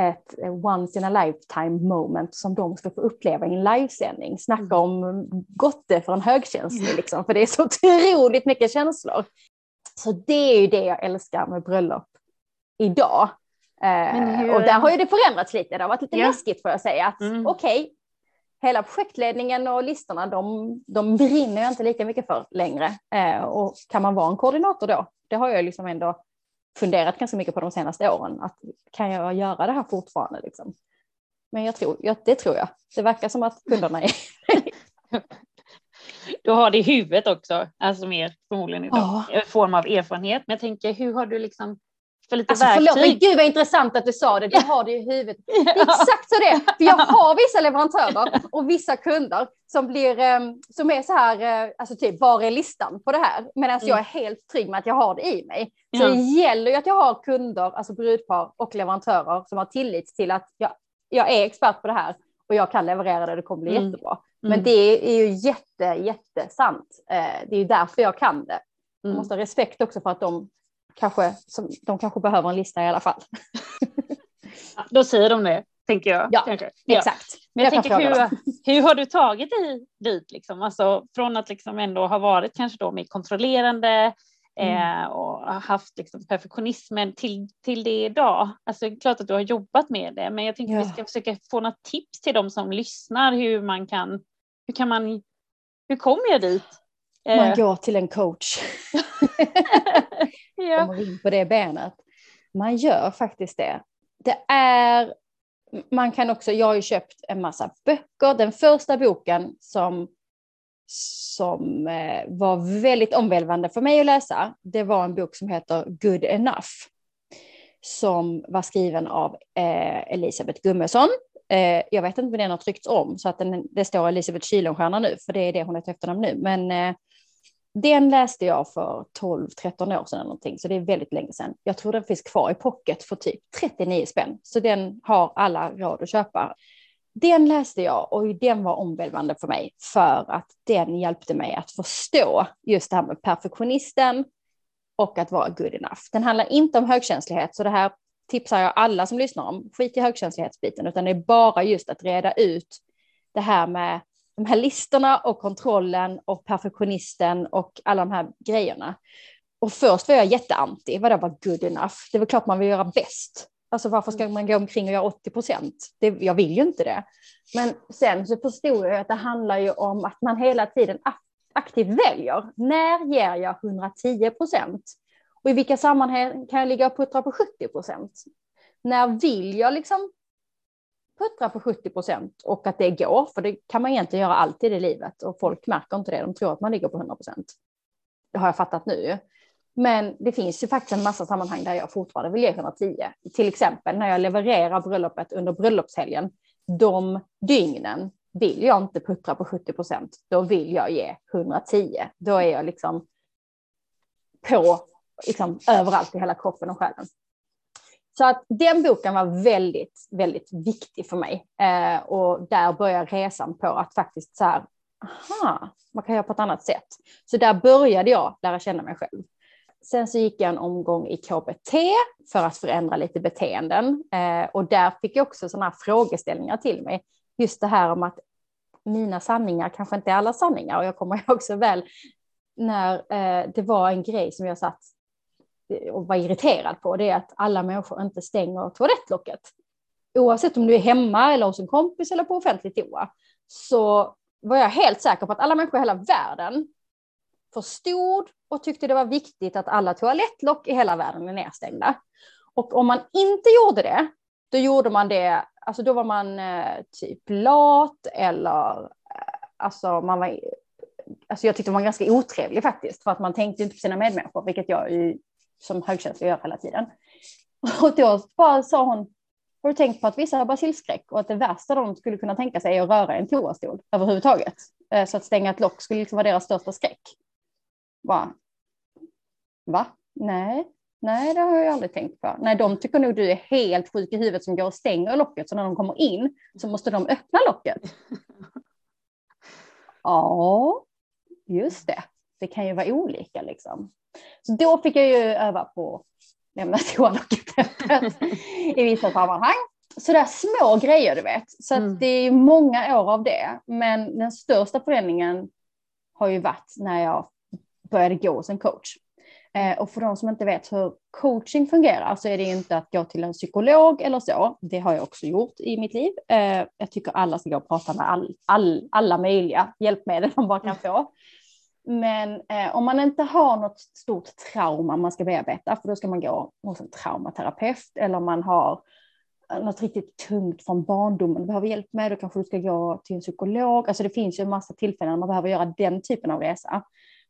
ett once in a lifetime moment som de ska få uppleva i en livesändning. Snacka mm. om gotte för en högkänslig, liksom, för det är så [LAUGHS] otroligt mycket känslor. Så det är ju det jag älskar med bröllop idag. Eh, och där har ju det förändrats lite, det har varit lite ja. läskigt får jag säga. Att mm. okej, okay, hela projektledningen och listorna, de, de brinner jag inte lika mycket för längre. Eh, och kan man vara en koordinator då? Det har jag liksom ändå funderat ganska mycket på de senaste åren. Att kan jag göra det här fortfarande? Liksom? Men jag tror, ja, det tror jag. Det verkar som att kunderna är... [LAUGHS] du har det i huvudet också, alltså mer förmodligen idag, oh. form av erfarenhet. Men jag tänker, hur har du liksom för lite alltså, verktyg. Förlåt, men gud vad intressant att du sa det. Du har det i huvudet. [LAUGHS] Det är exakt så det är. För jag har vissa leverantörer och vissa kunder som blir, ehm, som är så här, eh, alltså typ, var är listan på det här? Medan mm. jag är helt trygg med att jag har det i mig. Så mm. det gäller ju att jag har kunder, alltså brudpar och leverantörer som har tillit till att jag, jag är expert på det här och jag kan leverera det, det kommer bli mm. jättebra. Men mm. det är ju jätte, jättesant. Eh, det är ju därför jag kan det. Jag mm. måste ha respekt också för att de kanske, som, de kanske behöver en lista i alla fall. [LAUGHS] ja, då säger de det, tänker jag. Ja, ja. exakt. Men jag, jag tänker, hur, [LAUGHS] hur har du tagit dig dit? Liksom? Alltså, från att liksom ändå ha varit kanske då mer kontrollerande mm. eh, och haft liksom perfektionismen till, till det idag. Alltså, det är klart att du har jobbat med det, men jag tänker ja. att vi ska försöka få några tips till de som lyssnar hur man kan, hur kan man, hur kommer jag dit? Man eh. går till en coach. [LAUGHS] ja. Kommer in på det benet. Man gör faktiskt det. Det är, man kan också, jag har ju köpt en massa böcker. Den första boken som, som eh, var väldigt omvälvande för mig att läsa, det var en bok som heter Good Enough. Som var skriven av eh, Elisabeth Gummesson. Eh, jag vet inte om den har tryckts om så att den, det står Elisabeth Kilenstierna nu, för det är det hon heter efternamn nu. Men den läste jag för 12-13 år sedan eller någonting, så det är väldigt länge sedan. Jag tror den finns kvar i pocket för typ 39 spänn, så den har alla råd att köpa. Den läste jag och den var omvälvande för mig för att den hjälpte mig att förstå just det här med perfektionisten och att vara good enough. Den handlar inte om högkänslighet, så det här tipsar jag alla som lyssnar om. Skit i högkänslighetsbiten, utan det är bara just att reda ut det här med de här listorna och kontrollen och perfektionisten och alla de här grejerna. Och först var jag jätteanti, vadå var good enough? Det är väl klart man vill göra bäst. Alltså varför ska man gå omkring och göra 80 procent? Jag vill ju inte det. Men sen så förstod jag att det handlar ju om att man hela tiden aktivt väljer. När ger jag 110 procent? Och i vilka sammanhang kan jag ligga och puttra på 70 procent? När vill jag liksom puttra på 70 procent och att det går, för det kan man egentligen göra alltid i livet och folk märker inte det, de tror att man ligger på 100 procent. Det har jag fattat nu. Men det finns ju faktiskt en massa sammanhang där jag fortfarande vill ge 110. Till exempel när jag levererar bröllopet under bröllopshelgen. De dygnen vill jag inte puttra på 70 procent. Då vill jag ge 110. Då är jag liksom på liksom, överallt i hela kroppen och själen. Så att den boken var väldigt, väldigt viktig för mig. Eh, och där började resan på att faktiskt så här, aha, man kan göra på ett annat sätt. Så där började jag lära känna mig själv. Sen så gick jag en omgång i KBT för att förändra lite beteenden. Eh, och där fick jag också sådana här frågeställningar till mig. Just det här om att mina sanningar kanske inte är alla sanningar. Och jag kommer [LAUGHS] också väl när eh, det var en grej som jag satt Eh, och var irriterad på, det är att alla människor inte stänger toalettlocket. Oavsett om du är hemma eller hos en kompis eller på offentlig toa. Så var jag helt säker på att alla människor i hela världen förstod och tyckte det var viktigt att alla toalettlock i hela världen är nedstängda. Och om man inte gjorde det, då gjorde man det, alltså då var man eh, typ lat eller eh, alltså man var, alltså jag tyckte man var ganska otrevlig faktiskt för att man tänkte inte på sina medmänniskor, vilket jag som högkänslig gör hela tiden. [LAUGHS] Och då bara sa hon, har du tänkt på att vissa har basilskräck och att det värsta de skulle kunna tänka sig är att röra en toastol överhuvudtaget? Eh, så att stänga ett lock skulle liksom vara deras största skräck. Va? Va? Nej. Nej, det har jag aldrig tänkt på. Nej, de tycker nog du är helt sjuk i huvudet som går och stänger locket, så när de kommer in så måste de öppna locket. [LAUGHS] ja, just det. Det kan ju vara olika liksom. Så då fick jag ju öva på att lämna toalocket öppet [LAUGHS] i vissa sammanhang. Sådär små grejer du vet. Så mm. det är många år av det. Men den största förändringen har ju varit när jag började gå en coach. Eh, och för de som inte vet hur coaching fungerar så är det inte att gå till en psykolog eller så. Det har jag också gjort i mitt liv. Eh, jag tycker alla ska gå och prata med all, all, alla möjliga hjälpmedel man bara kan få. Men eh, om man inte har något stort trauma man ska bearbeta, för då ska man gå hos en traumaterapeut eller om man har eh, något riktigt tungt från barndomen behöver hjälp med, då kanske du ska gå till en psykolog. Alltså det finns ju en massa tillfällen man behöver göra den typen av resa.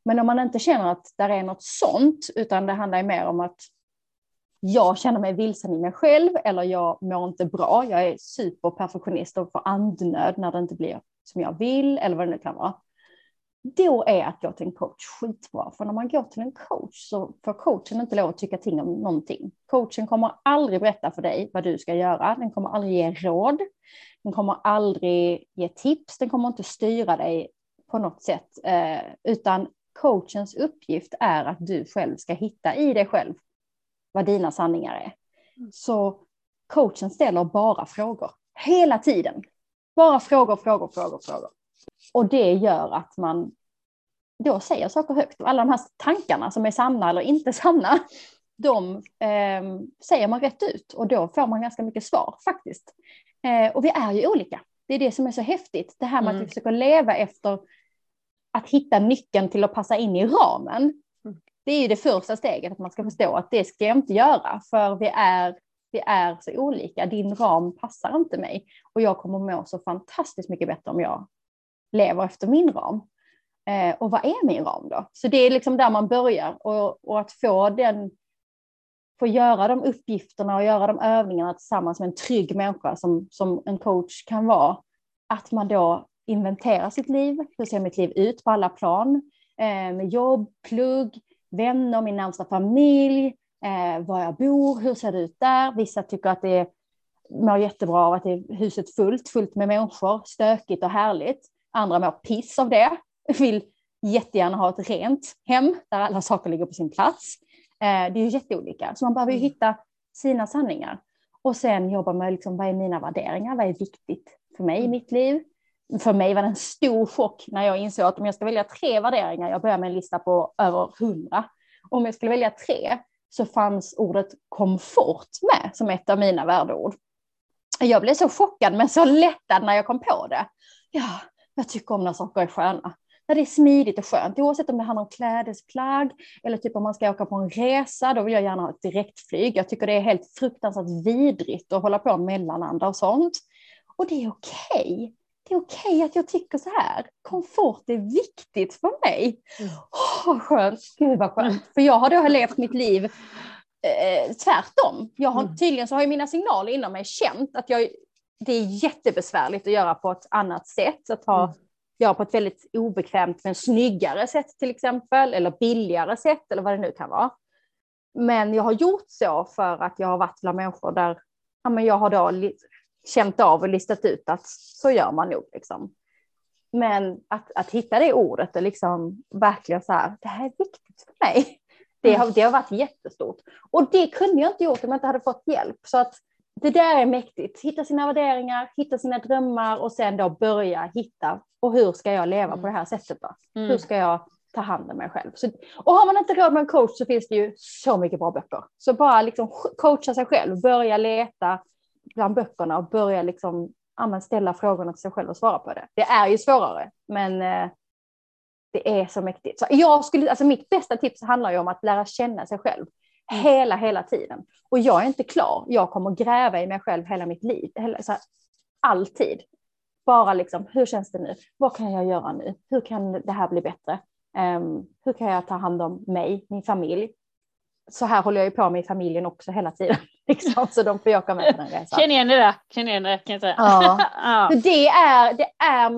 Men om man inte känner att det är något sånt, utan det handlar mer om att jag känner mig vilsen i mig själv eller jag mår inte bra, jag är superperfektionist och får andnöd när det inte blir som jag vill eller vad det nu kan vara. Då är att gå till en coach skitbra, för när man går till en coach så får coachen inte lov att tycka till om någonting. Coachen kommer aldrig berätta för dig vad du ska göra, den kommer aldrig ge råd, den kommer aldrig ge tips, den kommer inte styra dig på något sätt, eh, utan coachens uppgift är att du själv ska hitta i dig själv vad dina sanningar är. Mm. Så coachen ställer bara frågor hela tiden. Bara frågor, frågor, frågor, frågor. Och det gör att man då säger saker högt. Alla de här tankarna som är sanna eller inte [LAUGHS] sanna, de eh, säger man rätt ut och då får man ganska mycket svar faktiskt. Eh, och vi är ju olika. Det är det som är så häftigt. Det här med mm. att vi försöker leva efter att hitta nyckeln till att passa in i ramen. Mm. Det är ju det första steget, att man ska förstå att det ska jag inte göra, för vi är, vi är så olika. Din ram passar inte mig och jag kommer må så fantastiskt mycket bättre om jag lever efter min ram. Eh, och vad är min ram då? Så det är liksom där man börjar och, och att få den få göra de uppgifterna och göra de övningarna tillsammans med en trygg människa som, som en coach kan vara. Att man då inventerar sitt liv. Hur ser mitt liv ut på alla plan? Eh, med jobb, plugg, vänner, min närmsta familj, eh, var jag bor, hur ser det ut där? Vissa tycker att det mår jättebra av att det är huset fullt, fullt med människor, stökigt och härligt. Andra mår piss av det, vill jättegärna ha ett rent hem där alla saker ligger på sin plats. Eh, det är ju jätteolika, så man behöver ju mm. hitta sina sanningar. Och sen jobba med liksom, vad är mina värderingar, vad är viktigt för mig i mm. mitt liv? för mig var det en stor chock när jag insåg att om jag ska välja tre värderingar, jag börjar med en lista på över hundra, om jag skulle välja tre så fanns ordet komfort med som ett av mina värdeord. Jag blev så chockad men så lättad när jag kom på det. Ja, jag tycker om när saker är sköna. När det är smidigt och skönt, oavsett om det handlar om klädesplagg eller typ om man ska åka på en resa, då vill jag gärna ha ett direktflyg. Jag tycker det är helt fruktansvärt vidrigt att hålla på och mellanlanda och sånt. Och det är okej. Okay det är okej okay att jag tycker så här. Komfort är viktigt för mig. Mm. Oh, skönt, gud vad skönt. För jag har då levt mitt liv eh, tvärtom. Jag har, mm. Tydligen så har mina signaler inom mig känt att jag, det är jättebesvärligt att göra på ett annat sätt. Att ha, mm. göra på ett väldigt obekvämt men snyggare sätt till exempel. Eller billigare sätt eller vad det nu kan vara. Men jag har gjort så för att jag har varit bland människor där ja, men jag har då känt av och listat ut att så gör man nog. Liksom. Men att, att hitta det ordet och liksom verkligen så här, det här är viktigt för mig. Det har, det har varit jättestort. Och det kunde jag inte gjort om jag inte hade fått hjälp. Så att det där är mäktigt. Hitta sina värderingar, hitta sina drömmar och sen då börja hitta. Och hur ska jag leva på det här sättet då? Mm. Hur ska jag ta hand om mig själv? Så, och har man inte råd med en coach så finns det ju så mycket bra böcker. Så bara liksom coacha sig själv, börja leta, bland böckerna och börja liksom, ja, ställa frågorna till sig själv och svara på det. Det är ju svårare, men eh, det är så mäktigt. Så jag skulle, alltså mitt bästa tips handlar ju om att lära känna sig själv mm. Hela, hela tiden. Och jag är inte klar. Jag kommer gräva i mig själv hela mitt liv, hela, så här, alltid. Bara liksom, hur känns det nu? Vad kan jag göra nu? Hur kan det här bli bättre? Um, hur kan jag ta hand om mig, min familj? Så här håller jag ju på med i familjen också hela tiden. [LAUGHS] Liksom, så de får åka med på den resan. Känner igen det där, känner igen det kan jag säga. Ja. [LAUGHS] ja. Det är, det är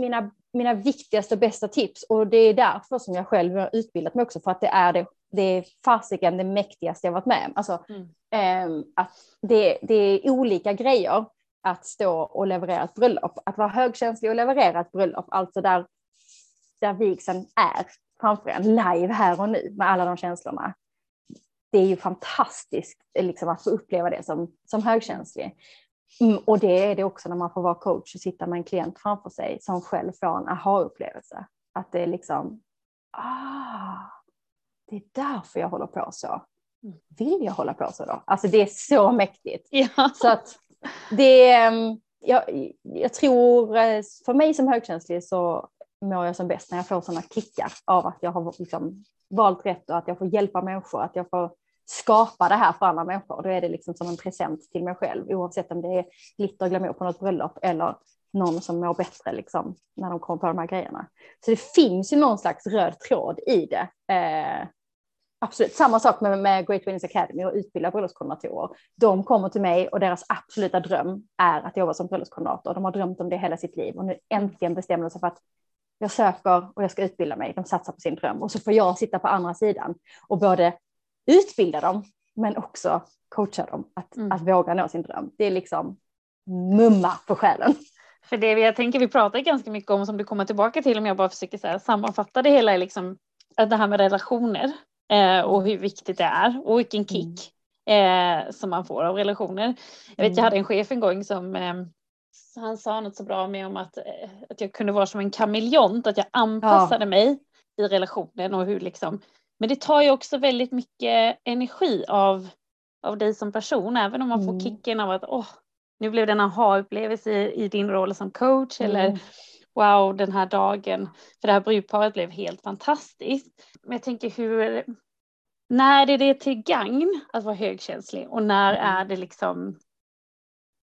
mina, mina viktigaste och bästa tips och det är därför som jag själv har utbildat mig också för att det är det, det är fasiken det mäktigaste jag varit med om. Alltså, mm. eh, att det, det är olika grejer att stå och leverera ett bröllop. Att vara högkänslig och leverera ett bröllop, alltså där, där vigseln är framför en live här och nu med alla de känslorna. Det är ju fantastiskt liksom, att få uppleva det som, som högkänslig. Mm, och det är det också när man får vara coach och sitta med en klient framför sig som själv får en aha-upplevelse. Att det är liksom, ah, det är därför jag håller på så. Mm. Vill jag hålla på så då? Alltså det är så mäktigt. Ja. Så att det, ehm, jag, jag tror, eh, för mig som högkänslig så mår jag som bäst när jag får sådana kickar av att jag har liksom valt rätt och att jag får hjälpa människor, att jag får skapa det här för andra människor. Då är det liksom som en present till mig själv oavsett om det är glitter och glamour på något bröllop eller någon som mår bättre liksom, när de kommer på de här grejerna. Så det finns ju någon slags röd tråd i det. Eh, absolut, samma sak med, med Great Winnings Academy och utbilda bröllopskoordinatorer. De kommer till mig och deras absoluta dröm är att jobba som bröllopskoordinator. De har drömt om det hela sitt liv och nu äntligen bestämmer de sig för att jag söker och jag ska utbilda mig. De satsar på sin dröm och så får jag sitta på andra sidan och både utbilda dem men också coacha dem att, mm. att våga nå sin dröm. Det är liksom mumma på själen. För det jag tänker vi pratar ganska mycket om som du kommer tillbaka till om jag bara försöker så här, sammanfatta det hela är liksom det här med relationer eh, och hur viktigt det är och vilken kick mm. eh, som man får av relationer. Jag vet mm. jag hade en chef en gång som eh, han sa något så bra med om att, eh, att jag kunde vara som en kameleont, att jag anpassade ja. mig i relationen och hur liksom. Men det tar ju också väldigt mycket energi av, av dig som person, även om man får mm. kicken av att åh, nu blev det en aha-upplevelse i, i, din roll som coach mm. eller wow, den här dagen för det här brudparet blev helt fantastiskt. Men jag tänker hur, när är det till gagn att vara högkänslig och när mm. är det liksom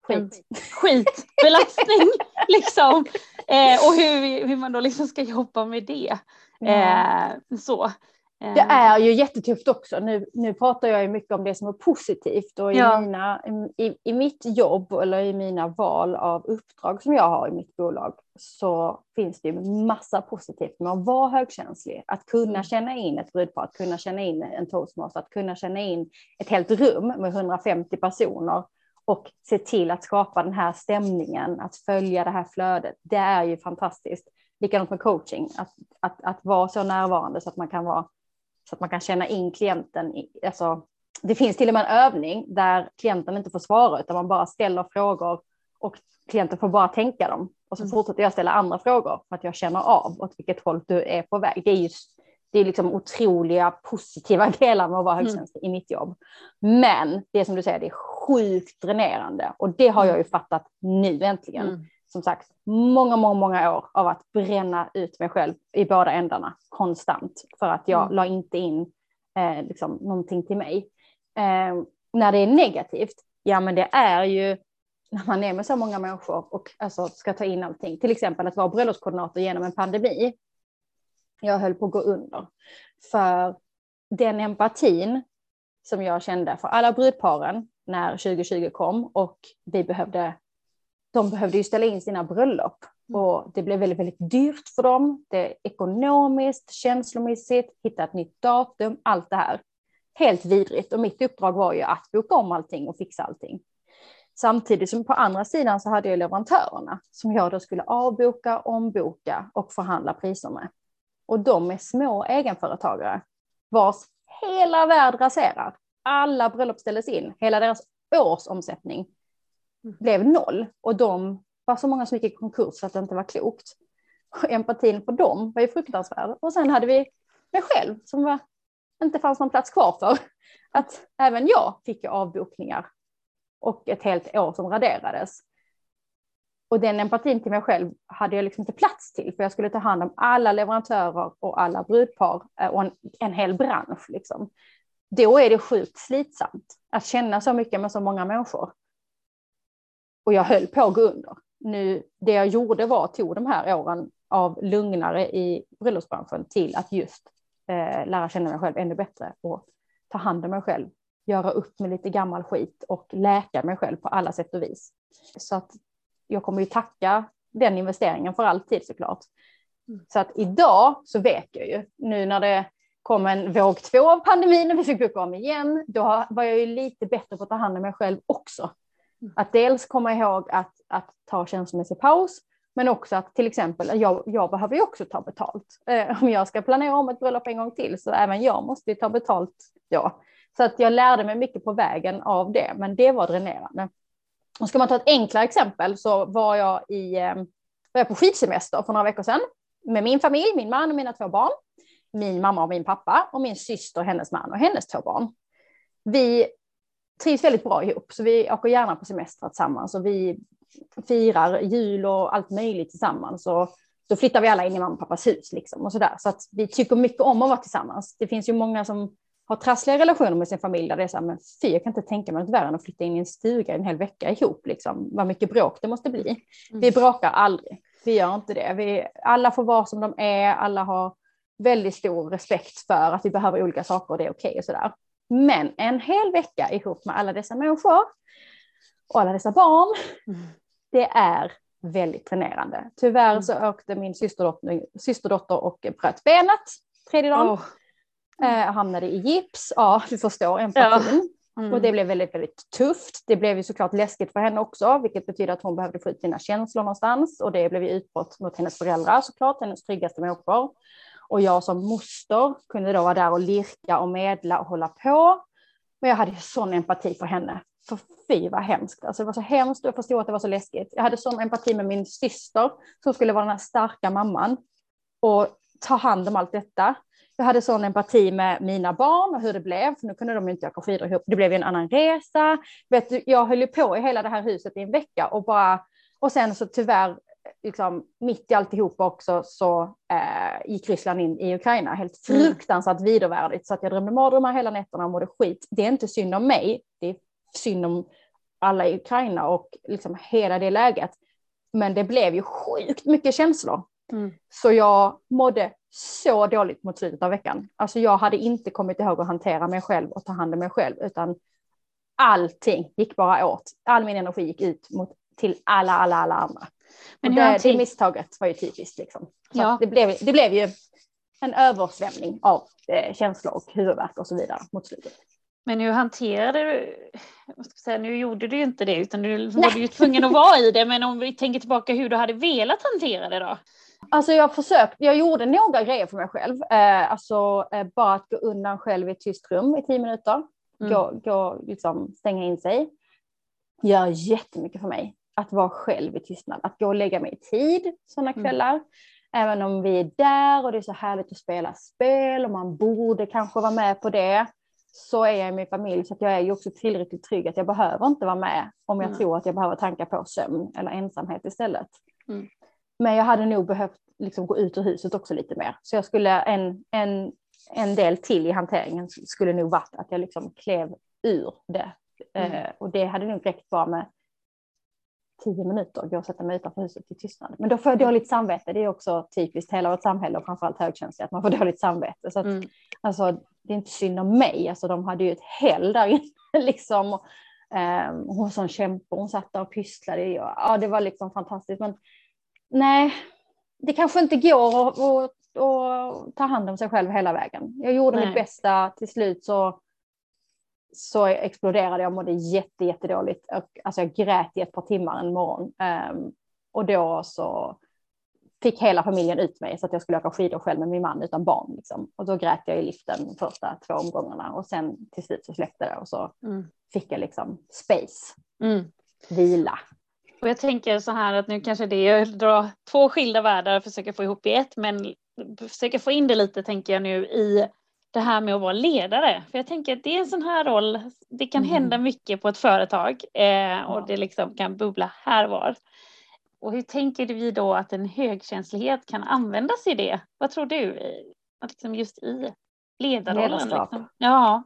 skit. skitbelastning [LAUGHS] liksom. Eh, och hur, hur man då liksom ska jobba med det. Eh, så. Det eh. är ju jättetufft också. Nu, nu pratar jag ju mycket om det som är positivt och i, ja. mina, i, i mitt jobb eller i mina val av uppdrag som jag har i mitt bolag så finns det ju massa positivt med att vara högkänslig. Att kunna mm. känna in ett brudpar, att kunna känna in en toastmaster, att kunna känna in ett helt rum med 150 personer och se till att skapa den här stämningen, att följa det här flödet. Det är ju fantastiskt. Likadant med coaching, att, att, att vara så närvarande så att man kan vara så att man kan känna in klienten. Alltså, det finns till och med en övning där klienten inte får svara utan man bara ställer frågor och klienten får bara tänka dem. Och så mm. fortsätter jag ställa andra frågor för att jag känner av åt vilket håll du är på väg. Det är ju det är liksom otroliga positiva [LAUGHS] delar med att vara mm. högkänslig mm. i mitt jobb. Men det är som du säger, det är sjukt dränerande och det har jag ju fattat nu äntligen. Mm. Som sagt, många, många, många år av att bränna ut mig själv i båda ändarna konstant för att jag mm. la inte in eh, liksom, någonting till mig. Eh, när det är negativt, ja men det är ju när man är med så många människor och alltså, ska ta in allting, till exempel att vara bröllopskoordinator genom en pandemi. Jag höll på att gå under. För den empatin som jag kände för alla brudparen när 2020 kom och vi behövde, de behövde ju ställa in sina bröllop mm. och det blev väldigt, väldigt dyrt för dem. Det är ekonomiskt, känslomässigt, hitta ett nytt datum, allt det här. Helt vidrigt och mitt uppdrag var ju att boka om allting och fixa allting. Samtidigt som på andra sidan så hade jag leverantörerna som jag då skulle avboka, omboka och förhandla priser med. Och de är små egenföretagare vars hela värld raserar alla bröllop ställdes in, hela deras årsomsättning blev noll och de var så många som gick i konkurs att det inte var klokt. Och empatin för dem var ju fruktansvärd. Och sen hade vi mig själv som var, inte fanns någon plats kvar för. Att även jag fick avbokningar och ett helt år som raderades. Och den empatin till mig själv hade jag liksom inte plats till för jag skulle ta hand om alla leverantörer och alla brudpar eh, och en, en hel bransch. Liksom då är det sjukt slitsamt att känna så mycket med så många människor. Och jag höll på att gå under. Nu, det jag gjorde var att tog de här åren av lugnare i bröllopsbranschen till att just eh, lära känna mig själv ännu bättre och ta hand om mig själv, göra upp med lite gammal skit och läka mig själv på alla sätt och vis. Så att jag kommer ju tacka den investeringen för alltid såklart. Mm. Så att idag så vet jag ju nu när det kom en våg två av pandemin och vi fick börja om igen. Då var jag ju lite bättre på att ta hand om mig själv också. Mm. Att dels komma ihåg att, att ta känslomässig paus, men också att till exempel jag, jag behöver ju också ta betalt. Eh, om jag ska planera om ett bröllop en gång till så även jag måste ju ta betalt då. Så att jag lärde mig mycket på vägen av det, men det var dränerande. Och ska man ta ett enklare exempel så var jag, i, eh, var jag på skidsemester för några veckor sedan med min familj, min man och mina två barn. Min mamma och min pappa och min syster, hennes man och hennes två barn. Vi trivs väldigt bra ihop, så vi åker gärna på semester tillsammans och vi firar jul och allt möjligt tillsammans. Och då flyttar vi alla in i mamma och pappas hus liksom och så där. Så att vi tycker mycket om att vara tillsammans. Det finns ju många som har trassliga relationer med sin familj där det är så här, men fy, jag kan inte tänka mig något värre än att flytta in i en stuga en hel vecka ihop, liksom. Vad mycket bråk det måste bli. Mm. Vi bråkar aldrig, vi gör inte det. Vi, alla får vara som de är, alla har väldigt stor respekt för att vi behöver olika saker och det är okej okay och sådär. Men en hel vecka ihop med alla dessa människor och alla dessa barn, mm. det är väldigt tränerande. Tyvärr mm. så åkte min systerdotter, systerdotter och bröt benet tredje dagen. Oh. Eh, hamnade i gips. Ja, du förstår empatin. Ja. Mm. Och det blev väldigt, väldigt tufft. Det blev ju såklart läskigt för henne också, vilket betyder att hon behövde få ut sina känslor någonstans. Och det blev ju utbrott mot hennes föräldrar såklart, hennes tryggaste människor. Och jag som moster kunde då vara där och lirka och medla och hålla på. Men jag hade sån empati för henne. För fy vad hemskt. Alltså det var så hemskt och jag förstod att det var så läskigt. Jag hade sån empati med min syster som skulle vara den här starka mamman och ta hand om allt detta. Jag hade sån empati med mina barn och hur det blev, för nu kunde de inte åka skidor ihop. Det blev en annan resa. Vet du, jag höll ju på i hela det här huset i en vecka och bara, och sen så tyvärr, liksom, mitt i alltihop också så eh, gick Ryssland in i Ukraina. Helt mm. fruktansvärt mm. vidervärdigt så att jag drömde mardrömmar hela nätterna och mådde skit. Det är inte synd om mig, det är synd om alla i Ukraina och liksom hela det läget. Men det blev ju sjukt mycket känslor. Mm. Så jag mådde så dåligt mot slutet av veckan. Alltså jag hade inte kommit ihåg att hantera mig själv och ta hand om mig själv, utan allting gick bara åt. All min energi gick ut mot, till alla, alla, alla andra. Men och det, det misstaget var ju typiskt. Liksom. Så ja. det, blev, det blev ju en översvämning av eh, känslor och huvudvärk och så vidare mot slutet. Men hur hanterade du, vad ska säga, nu gjorde du ju inte det utan du var ju tvungen att vara i det, men om vi tänker tillbaka hur du hade velat hantera det då? Alltså jag försökte, jag gjorde några grejer för mig själv. Eh, alltså eh, bara att gå undan själv i ett tyst rum i tio minuter. Mm. Gå, gå, liksom stänga in sig. Gör jättemycket för mig. Att vara själv i tystnad. Att gå och lägga mig i tid sådana mm. kvällar. Mm. Även om vi är där och det är så härligt att spela spel och man borde kanske vara med på det. Så är jag i min familj så att jag är ju också tillräckligt trygg att jag behöver inte vara med om jag mm. tror att jag behöver tanka på sömn eller ensamhet istället. Mm. Men jag hade nog behövt liksom gå ut ur huset också lite mer. Så jag skulle en, en, en del till i hanteringen skulle nog varit att jag liksom klev ur det. Mm. Eh, och det hade nog räckt bara med tio minuter, gå och sätta mig utanför huset i tystnad. Men då får jag dåligt samvete. Det är också typiskt hela vårt samhälle och framförallt högkänsliga, att man får [LAUGHS] dåligt samvete. Så att, mm. alltså, det är inte synd om mig, alltså, de hade ju ett häll där inne. [LAUGHS] liksom. Eh, hon var sån kämpe, hon satt där och pysslade. Ja, det var liksom fantastiskt. Men nej, det kanske inte går att, ta hand om sig själv hela vägen. Jag gjorde nej. mitt bästa, till slut så, så exploderade jag och mådde jätte, jättedåligt. Alltså jag grät i ett par timmar en morgon. Um, och då så fick hela familjen ut mig så att jag skulle åka skidor själv med min man utan barn. Liksom. Och då grät jag i liften de första två omgångarna och sen till slut så släppte det och så mm. fick jag liksom space, mm. vila. Och jag tänker så här att nu kanske det är att dra två skilda världar och försöka få ihop i ett, men försöka få in det lite tänker jag nu i det här med att vara ledare. För jag tänker att det är en sån här roll, det kan mm. hända mycket på ett företag eh, och det liksom kan bubbla här var. Och hur tänker vi då att en högkänslighet kan användas i det? Vad tror du? Liksom just i ledarrollen? Liksom. Ja.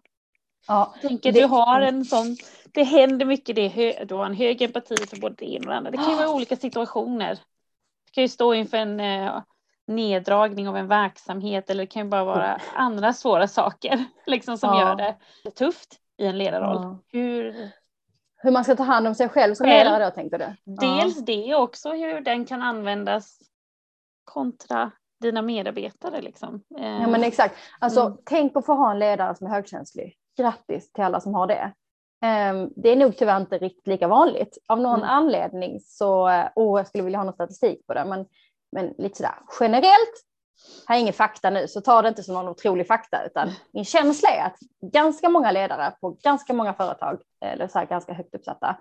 Ja, jag tänker det... du har en sån, det händer mycket, det, du har en hög empati för både det ena och det andra. Det kan ju vara olika situationer. Du kan ju stå inför en eh, neddragning av en verksamhet eller det kan ju bara vara andra svåra saker [LAUGHS] liksom, som ja. gör det tufft i en ledarroll. Ja. Hur, hur man ska ta hand om sig själv som själv. ledare då tänkte du? Dels ja. det också hur den kan användas kontra dina medarbetare liksom. Ja men exakt. Alltså mm. tänk att få ha en ledare som är högkänslig. Grattis till alla som har det. Um, det är nog tyvärr inte riktigt lika vanligt. Av någon mm. anledning så, och jag skulle vilja ha någon statistik på det, men, men lite sådär generellt, här är ingen fakta nu, så ta det inte som någon otrolig fakta, utan min känsla är att ganska många ledare på ganska många företag, eller så här ganska högt uppsatta,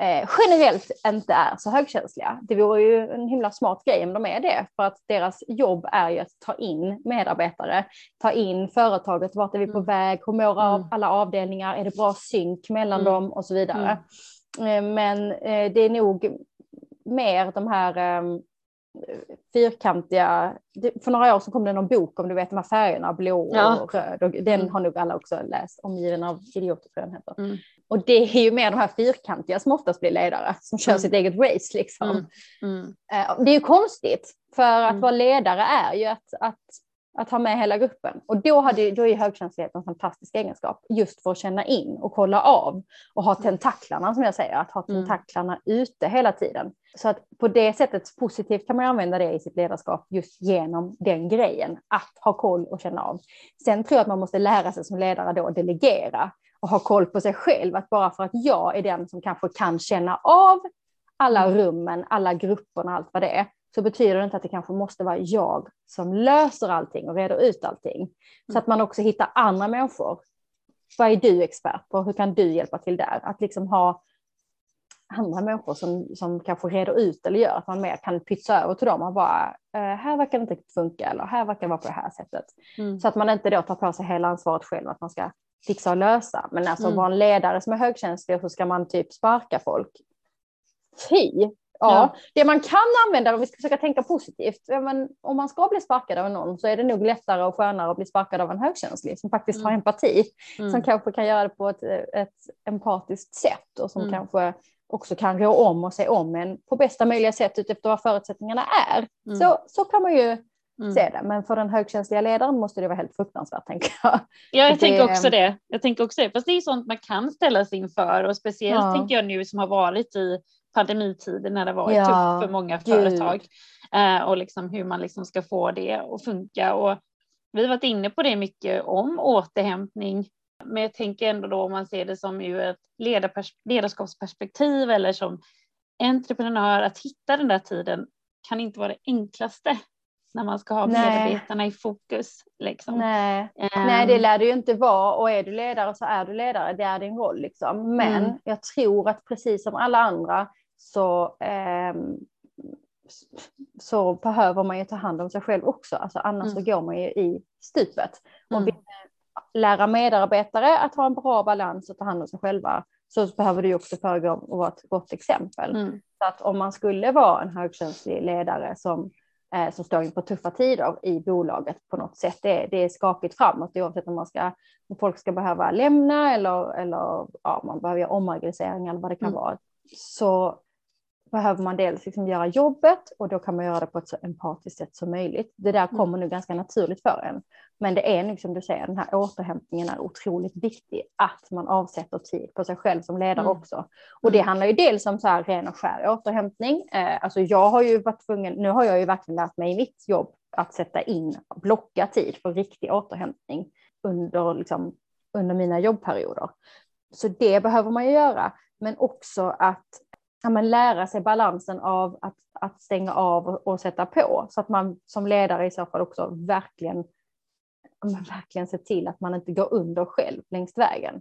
eh, generellt inte är så högkänsliga. Det vore ju en himla smart grej om de är det, för att deras jobb är ju att ta in medarbetare, ta in företaget, vart är vi på mm. väg, hur mår mm. alla avdelningar, är det bra synk mellan mm. dem och så vidare. Mm. Eh, men eh, det är nog mer de här ehm, fyrkantiga, för några år så kom det någon bok om du vet de här färgerna, blå ja. och röd, och den mm. har nog alla också läst, Omgiven av idioter tror jag heter. Mm. Och det är ju mer de här fyrkantiga som oftast blir ledare, som kör mm. sitt eget race liksom. Mm. Mm. Eh, det är ju konstigt, för att mm. vara ledare är ju att, att att ha med hela gruppen. Och då, hade, då är högkänslighet en fantastisk egenskap just för att känna in och kolla av och ha tentaklarna som jag säger, att ha mm. tentaklarna mm. ute hela tiden. Så att på det sättet positivt kan man använda det i sitt ledarskap just genom den grejen, att ha koll och känna av. Sen tror jag att man måste lära sig som ledare då att delegera och ha koll på sig själv, att bara för att jag är den som kanske kan känna av alla mm. rummen, alla grupperna, allt vad det är, så betyder det inte att det kanske måste vara jag som löser allting och reder ut allting. Mm. Så att man också hittar andra människor. Vad är du expert på? Hur kan du hjälpa till där? Att liksom ha andra människor som, som kanske reder ut eller gör att man mer kan pytsa över till dem och bara eh, här verkar det inte funka eller här verkar det vara på det här sättet. Mm. Så att man inte då tar på sig hela ansvaret själv att man ska fixa och lösa. Men alltså mm. vara en ledare som är högkänslig och så ska man typ sparka folk. Fy, Ja, det man kan använda om vi ska försöka tänka positivt, men om man ska bli sparkad av någon så är det nog lättare och skönare att bli sparkad av en högkänslig som faktiskt mm. har empati, mm. som kanske kan göra det på ett, ett empatiskt sätt och som mm. kanske också kan rå om och se om en på bästa möjliga sätt utifrån vad förutsättningarna är. Mm. Så, så kan man ju Mm. se det. Men för den högkänsliga ledaren måste det vara helt fruktansvärt tänker jag. Ja, jag tänker också det. Jag tänker också det. Fast det är sånt man kan ställa sig inför och speciellt ja. tänker jag nu som har varit i pandemitiden när det var ja, tufft för många Gud. företag eh, och liksom hur man liksom ska få det att funka. Och vi har varit inne på det mycket om återhämtning, men jag tänker ändå då om man ser det som ur ett ledarskapsperspektiv eller som entreprenör att hitta den där tiden kan inte vara det enklaste när man ska ha medarbetarna i fokus. Liksom. Nej. Um, Nej, det lär det ju inte vara och är du ledare så är du ledare, det är din roll. Liksom. Men mm. jag tror att precis som alla andra så, eh, så behöver man ju ta hand om sig själv också, alltså annars mm. så går man ju i stupet. Om mm. vi lära medarbetare att ha en bra balans och ta hand om sig själva så behöver du också föregå och vara ett gott exempel. Mm. Så att om man skulle vara en högkänslig ledare som, eh, som står inför tuffa tider i bolaget på något sätt, det, det är skakigt framåt oavsett om, man ska, om folk ska behöva lämna eller, eller ja, man behöver göra omorganisering eller vad det kan mm. vara, så behöver man dels liksom göra jobbet och då kan man göra det på ett så empatiskt sätt som möjligt. Det där mm. kommer nu ganska naturligt för en. Men det är liksom du säger, den här återhämtningen är otroligt viktig, att man avsätter tid på sig själv som ledare mm. också. Och det mm. handlar ju dels om så här ren och skär återhämtning. Eh, alltså jag har ju varit tvungen, nu har jag ju verkligen lärt mig i mitt jobb att sätta in, blocka tid för riktig återhämtning under, liksom, under mina jobbperioder. Så det behöver man ju göra, men också att ja, men lära sig balansen av att, att stänga av och, sätta på så att man som ledare i så fall också verkligen, verkligen ser till att man inte går under själv längs vägen.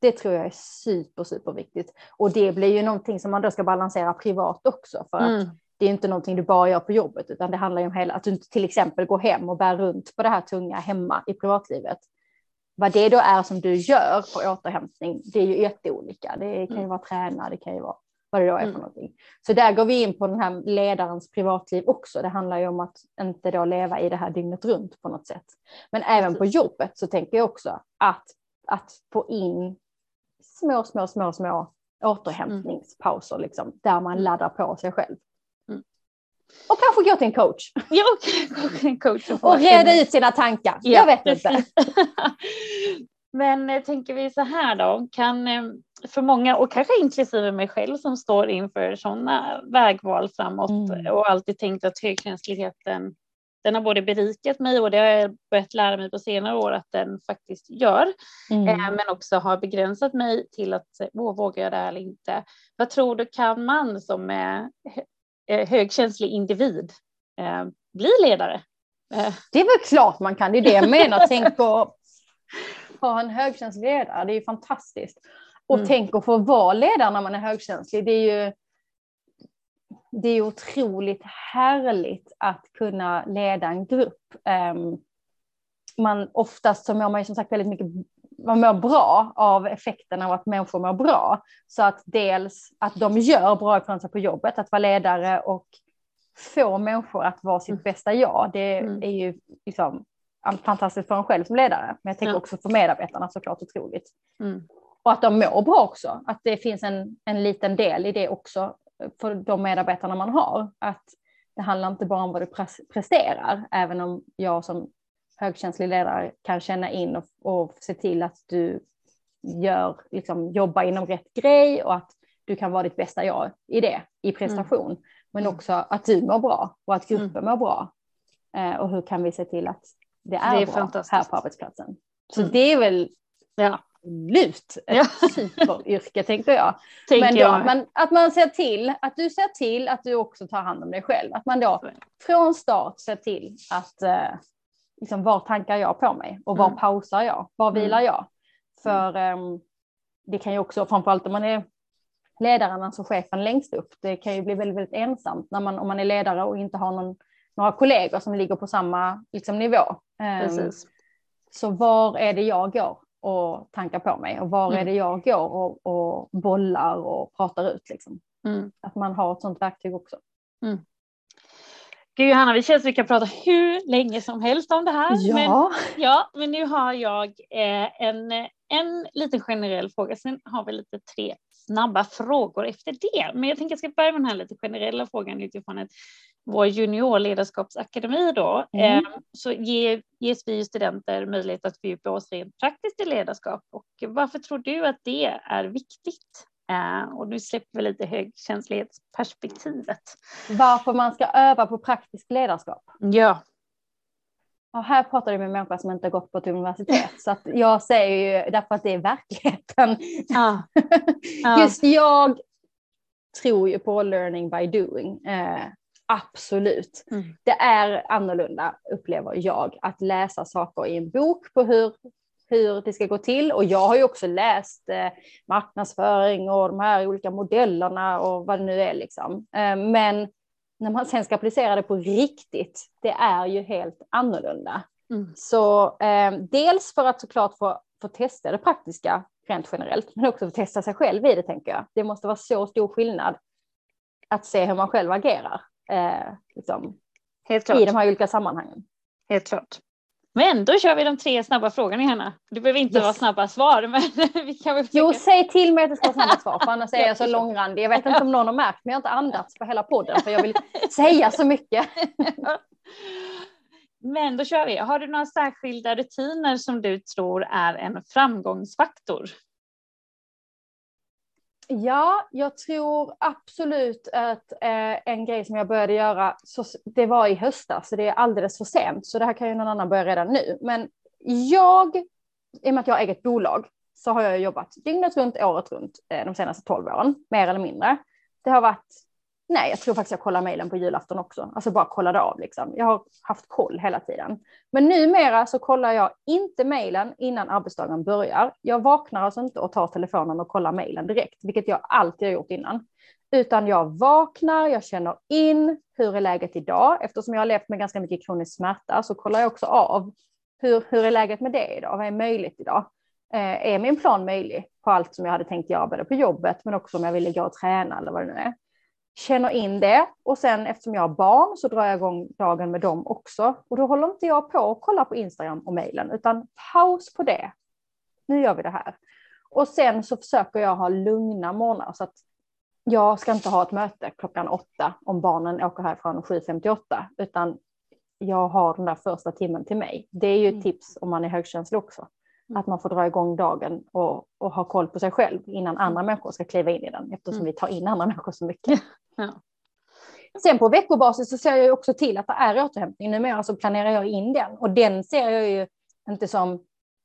Det tror jag är super, super viktigt. Och det blir ju någonting som man då ska balansera privat också för att mm. det är inte någonting du bara gör på jobbet utan det handlar ju om hela, att du inte till exempel går hem och bär runt på det här tunga hemma i privatlivet. Vad det då är som du gör på återhämtning, det är ju jätteolika. Det kan ju mm. vara träna, det kan ju vara vad det då är mm. för någonting. Så där går vi in på den här ledarens privatliv också. Det handlar ju om att inte då leva i det här dygnet runt på något sätt. Men även på jobbet så tänker jag också att, att få in små, små, små, små återhämtningspauser liksom, där man mm. laddar på sig själv. Mm. Och kanske gå till en coach. Ja, och en coach. Och, och reda ut sina tankar. Ja, jag vet precis. inte. [LAUGHS] Men eh, tänker vi så här då, kan eh, för många och kanske inklusive mig själv som står inför sådana vägval framåt mm. och alltid tänkt att högkänsligheten den har både berikat mig och det har jag börjat lära mig på senare år att den faktiskt gör. Mm. Eh, men också har begränsat mig till att vågar jag det eller inte. Vad tror du, kan man som är högkänslig individ eh, bli ledare? Eh. Det är väl klart man kan, det är det jag menar. [LAUGHS] Tänk att ha en högkänslig ledare, det är ju fantastiskt. Och mm. tänk att få vara ledare när man är högkänslig, det är ju det är otroligt härligt att kunna leda en grupp. Um, man, oftast så mår man ju som sagt väldigt mycket man mår bra av effekten av att människor mår bra. Så att dels att de gör bra ifrån sig på jobbet, att vara ledare och få människor att vara sitt mm. bästa jag. Det mm. är ju liksom fantastiskt för en själv som ledare, men jag tänker ja. också för medarbetarna såklart otroligt. Mm. Och att de mår bra också, att det finns en, en liten del i det också för de medarbetarna man har. Att det handlar inte bara om vad du presterar, även om jag som högkänslig ledare kan känna in och, och se till att du gör, liksom, jobbar inom rätt grej och att du kan vara ditt bästa jag i det, i prestation. Mm. Men också att du mår bra och att gruppen mm. mår bra. Eh, och hur kan vi se till att det är, det är bra här på arbetsplatsen. Så mm. det är väl ja absolut ett ja. superyrke tänker jag. [LAUGHS] Tänker men, jag. men att man ser till att du ser till att du också tar hand om dig själv. Att man då från start ser till att eh, liksom, var tankar jag på mig och var mm. pausar jag? Var mm. vilar jag? För eh, det kan ju också, framförallt om man är ledaren, alltså chefen längst upp, det kan ju bli väldigt, väldigt ensamt när man, om man är ledare och inte har någon, några kollegor som ligger på samma liksom, nivå. Um, så var är det jag går? Och tankar på mig och var mm. är det jag går och, och bollar och pratar ut. Liksom. Mm. Att man har ett sådant verktyg också. Mm. Gud Johanna, vi känns att vi kan prata hur länge som helst om det här. Ja, men, ja, men nu har jag eh, en, en liten generell fråga. Sen har vi lite tre snabba frågor efter det. Men jag tänker att jag ska börja med den här lite generella frågan utifrån ett vår juniorledarskapsakademi då, mm. eh, så ge, ges vi studenter möjlighet att fördjupa oss rent praktiskt i ledarskap. Och varför tror du att det är viktigt? Eh, och nu släpper vi lite högkänslighetsperspektivet. Varför man ska öva på praktiskt ledarskap? Ja. Och här pratar du med människor som inte har gått på ett universitet, så att jag säger ju därför att det är verkligheten. Ah. [LAUGHS] Ah. Just jag tror ju på learning by doing. Eh, Absolut. Mm. Det är annorlunda, upplever jag, att läsa saker i en bok på hur, hur det ska gå till. Och jag har ju också läst eh, marknadsföring och de här olika modellerna och vad det nu är. Liksom. Eh, men när man sen ska applicera det på riktigt, det är ju helt annorlunda. Mm. Så eh, dels för att såklart få, få testa det praktiska rent generellt, men också få testa sig själv i det tänker jag. Det måste vara så stor skillnad att se hur man själv agerar eh, liksom, Helt klart. i de här olika sammanhangen. Helt klart. Men då kör vi de tre snabba frågorna Hanna. Det behöver inte yes. vara snabba svar. Men [LAUGHS] vi kan väl jo, säg till mig att det ska vara snabba svar för annars är jag så långrandig. Jag vet inte om någon har märkt men jag har inte andats på hela podden för jag vill [LAUGHS] säga så mycket. [LAUGHS] Men då kör vi. Har du några särskilda rutiner som du tror är en framgångsfaktor? Ja, jag tror absolut att eh, en grej som jag började göra, så det var i höstas, så det är alldeles för sent, så det här kan ju någon annan börja redan nu. Men jag, i och med att jag har eget bolag, så har jag jobbat dygnet runt, året runt eh, de senaste tolv åren, mer eller mindre. Det har varit Nej, jag tror faktiskt jag kollar mejlen på julafton också. Alltså bara kollade av liksom. Jag har haft koll hela tiden. Men numera så kollar jag inte mejlen innan arbetsdagen börjar. Jag vaknar alltså inte och tar telefonen och kollar mejlen direkt, vilket jag alltid har gjort innan. Utan jag vaknar, jag känner in hur är läget idag? Eftersom jag har levt med ganska mycket kronisk smärta så kollar jag också av hur, hur är läget med det idag? Vad är möjligt idag? Eh, är min plan möjlig på allt som jag hade tänkt göra både på jobbet men också om jag ville gå och träna eller vad det nu är? Känner in det och sen eftersom jag har barn så drar jag igång dagen med dem också. Och då håller inte jag på och kollar på Instagram och mejlen utan paus på det. Nu gör vi det här. Och sen så försöker jag ha lugna morgnar så att jag ska inte ha ett möte klockan åtta om barnen åker härifrån 7.58 utan jag har den där första timmen till mig. Det är ju ett mm. tips om man är högkänslig också. Mm. Att man får dra igång dagen och, och ha koll på sig själv innan andra mm. människor ska kliva in i den eftersom vi tar in andra människor så mycket. [LAUGHS] Ja. Sen på veckobasis så ser jag också till att det är återhämtning. Numera så planerar jag in den och den ser jag ju inte som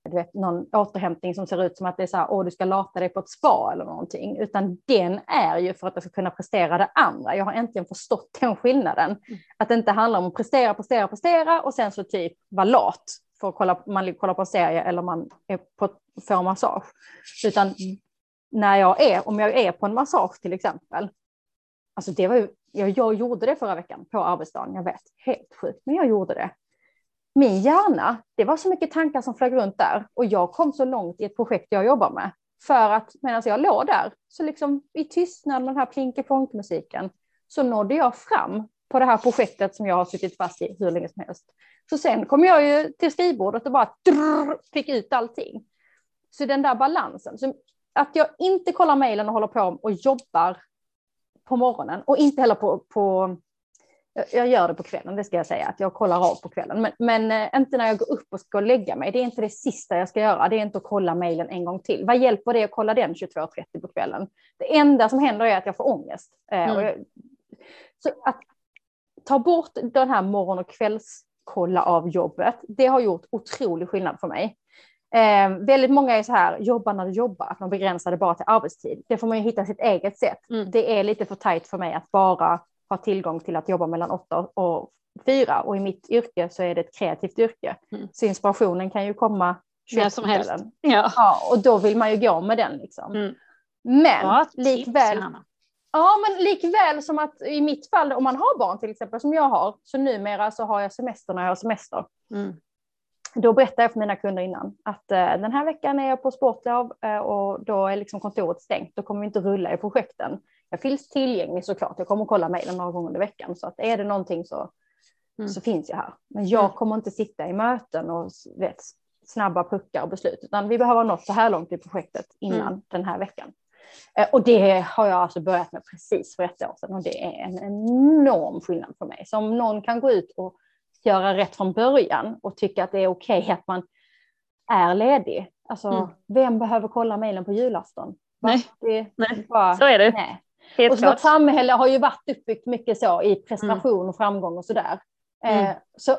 du vet, någon återhämtning som ser ut som att det är så här, åh, du ska lata dig på ett spa eller någonting, utan den är ju för att jag ska kunna prestera det andra. Jag har äntligen förstått den skillnaden. Mm. Att det inte handlar om att prestera, prestera, prestera och sen så typ vara lat för att kolla, man kollar på en serie eller man är på, får massage. Utan när jag är, om jag är på en massage till exempel, alltså det var ju, jag, jag gjorde det förra veckan på arbetsdagen, jag vet, helt sjukt, men jag gjorde det min hjärna, det var så mycket tankar som flög runt där och jag kom så långt i ett projekt jag jobbar med. För att medan jag låg där, så liksom i tystnad med den här plinkeponkmusiken, så nådde jag fram på det här projektet som jag har suttit fast i hur länge som helst. Så sen kom jag ju till skrivbordet och bara drr, fick ut allting. Så den där balansen, så att jag inte kollar mejlen och håller på och jobbar på morgonen och inte heller på, på jag gör det på kvällen, det ska jag säga, att jag kollar av på kvällen. Men, men eh, inte när jag går upp och ska lägga mig. Det är inte det sista jag ska göra. Det är inte att kolla mejlen en gång till. Vad hjälper det att kolla den 22.30 på kvällen? Det enda som händer är att jag får ångest. Eh, mm. Jag, så att ta bort den här morgon och kvällskolla av jobbet, det har gjort otrolig skillnad för mig. Eh, väldigt många är så här, jobba när du jobbar, att man begränsar det bara till arbetstid. Det får man ju hitta sitt eget sätt. Mm. Det är lite för tajt för mig att bara har tillgång till att jobba mellan åtta och fyra och i mitt yrke så är det ett kreativt yrke. Mm. Så inspirationen kan ju komma när som helst. Ja. ja. och då vill man ju gå med den liksom. Mm. Men ja, likväl. Tips, ja, men likväl som att i mitt fall om man har barn till exempel som jag har så numera så har jag semester när jag har semester. Då berättar jag för mina kunder innan att eh, den här veckan är jag på sportlov eh, och då är liksom kontoret stängt. Då kommer vi inte rulla i projekten jag finns tillgänglig såklart. Jag kommer kolla mejlen några gånger under veckan så att är det någonting så, mm. så finns jag här. Men jag mm. kommer inte sitta i möten och vet, snabba puckar och beslut utan vi behöver nått så här långt i projektet innan mm. den här veckan. Eh, och det har jag alltså börjat med precis för ett år sedan och det är en enorm skillnad för mig. Så om någon kan gå ut och göra rätt från början och tycka att det är okej okay att man är ledig. Alltså, mm. vem behöver kolla mejlen på julafton? Nej, det, nej. Bara, så är det. Nej. Helt och vårt samhälle har ju varit uppbyggt mycket så i prestation och framgång och sådär. Mm. Eh, så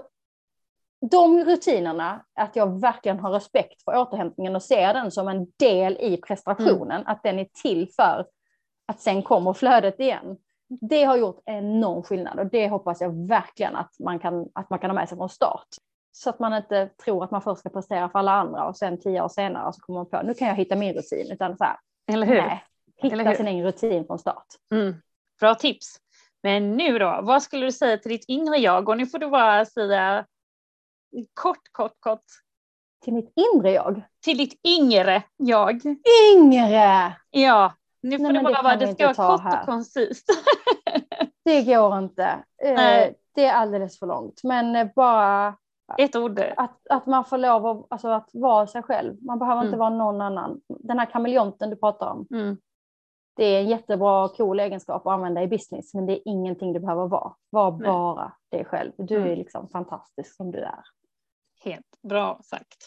de rutinerna, att jag verkligen har respekt för återhämtningen och ser den som en del i prestationen, mm. att den är till för att sen kommer flödet igen. Det har gjort enorm skillnad och det hoppas jag verkligen att man kan, att man kan ha med sig från start. Så att man inte tror att man först ska prestera för alla andra och sen tio år senare så kommer man på nu kan jag hitta min rutin. Utan så här, Eller hur? Nej, hitta sin egen rutin från start. Mm. Bra tips. Men nu då, vad skulle du säga till ditt inre jag? Och nu får du bara säga kort, kort, kort. Till mitt inre jag? Till ditt yngre jag. Yngre! Ja, nu får Nej, det bara vara, det ska vara kort här. och koncist. [LAUGHS] det går inte. Eh, Nej. Det är alldeles för långt. Men eh, bara ett ord. Att, att man får lov att, alltså, att vara sig själv. Man behöver mm. inte vara någon annan. Den här kameleonten du pratar om. Mm det är en jättebra cool egenskap att använda i business, men det är ingenting du behöver vara. Var bara dig själv. Du är mm. liksom fantastisk som du är. Helt bra sagt.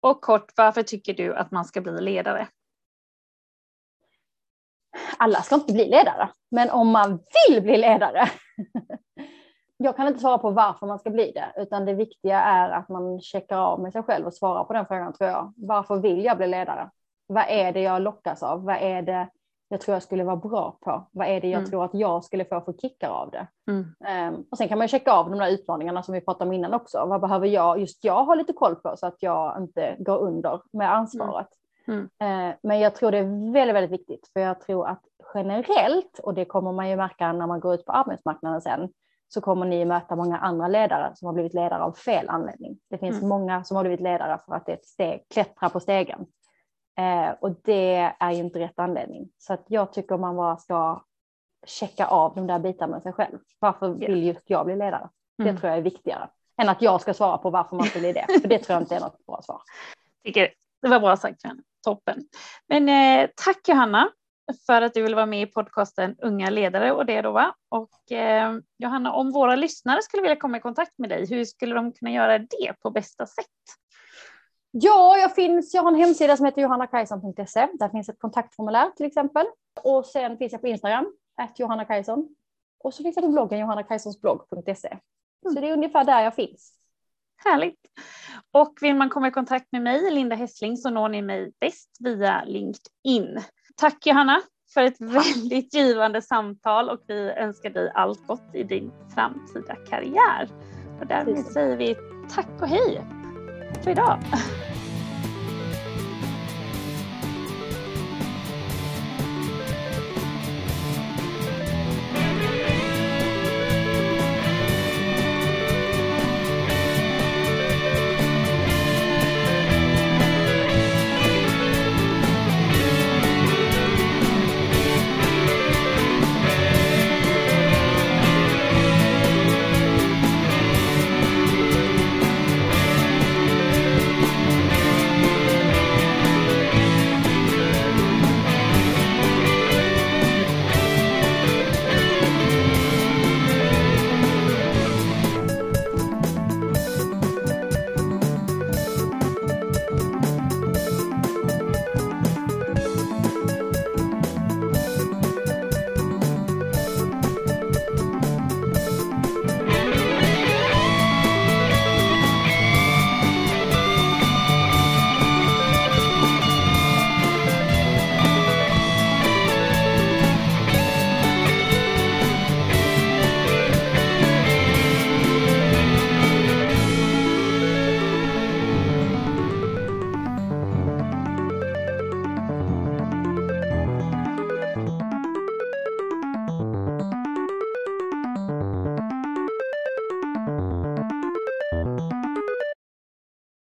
Och kort, varför tycker du att man ska bli ledare? Alla ska inte bli ledare, men om man vill bli ledare. [LAUGHS] Jag kan inte svara på varför man ska bli det, utan det viktiga är att man checkar av med sig själv och svarar på den frågan tror jag. Varför vill jag bli ledare? Vad är det jag lockas av? Vad är det jag tror jag skulle vara bra på? Vad är det jag mm. tror att jag skulle få för kickar av det? Mm. Um, och sen kan man checka av de där utmaningarna som vi pratade om innan också. Vad behöver jag, just jag, ha lite koll på så att jag inte går under med ansvaret? Mm. Uh, men jag tror det är väldigt, väldigt viktigt för jag tror att generellt, och det kommer man ju märka när man går ut på arbetsmarknaden sen, så kommer ni möta många andra ledare som har blivit ledare av fel anledning. Det finns mm. många som har blivit ledare för att det är ett steg, klättra på stegen. Eh, och det är ju inte rätt anledning. Så att jag tycker man bara ska checka av de där bitarna med sig själv. Varför vill just jag bli ledare? Mm. Det tror jag är viktigare än att jag ska svara på varför man ska bli det. För det tror jag inte är något bra svar. Tycker det var bra sagt, Toppen. Men eh, tack Johanna för att du vill vara med i podcasten Unga ledare och det då va? Och eh, Johanna, om våra lyssnare skulle vilja komma i kontakt med dig, hur skulle de kunna göra det på bästa sätt? Ja, jag finns. Jag har en hemsida som heter johannakajson.se. Där finns ett kontaktformulär till exempel. Och sen finns jag på Instagram, att Johanna Kajson. Och så finns det bloggen johannakajsonsblogg.se. Mm. Så det är ungefär där jag finns. Härligt. Och vill man komma i kontakt med mig, Linda Hässling, så når ni mig bäst via LinkedIn. Tack Johanna för ett väldigt givande samtal och vi önskar dig allt gott i din framtida karriär. Och därmed säger vi tack och hej för idag.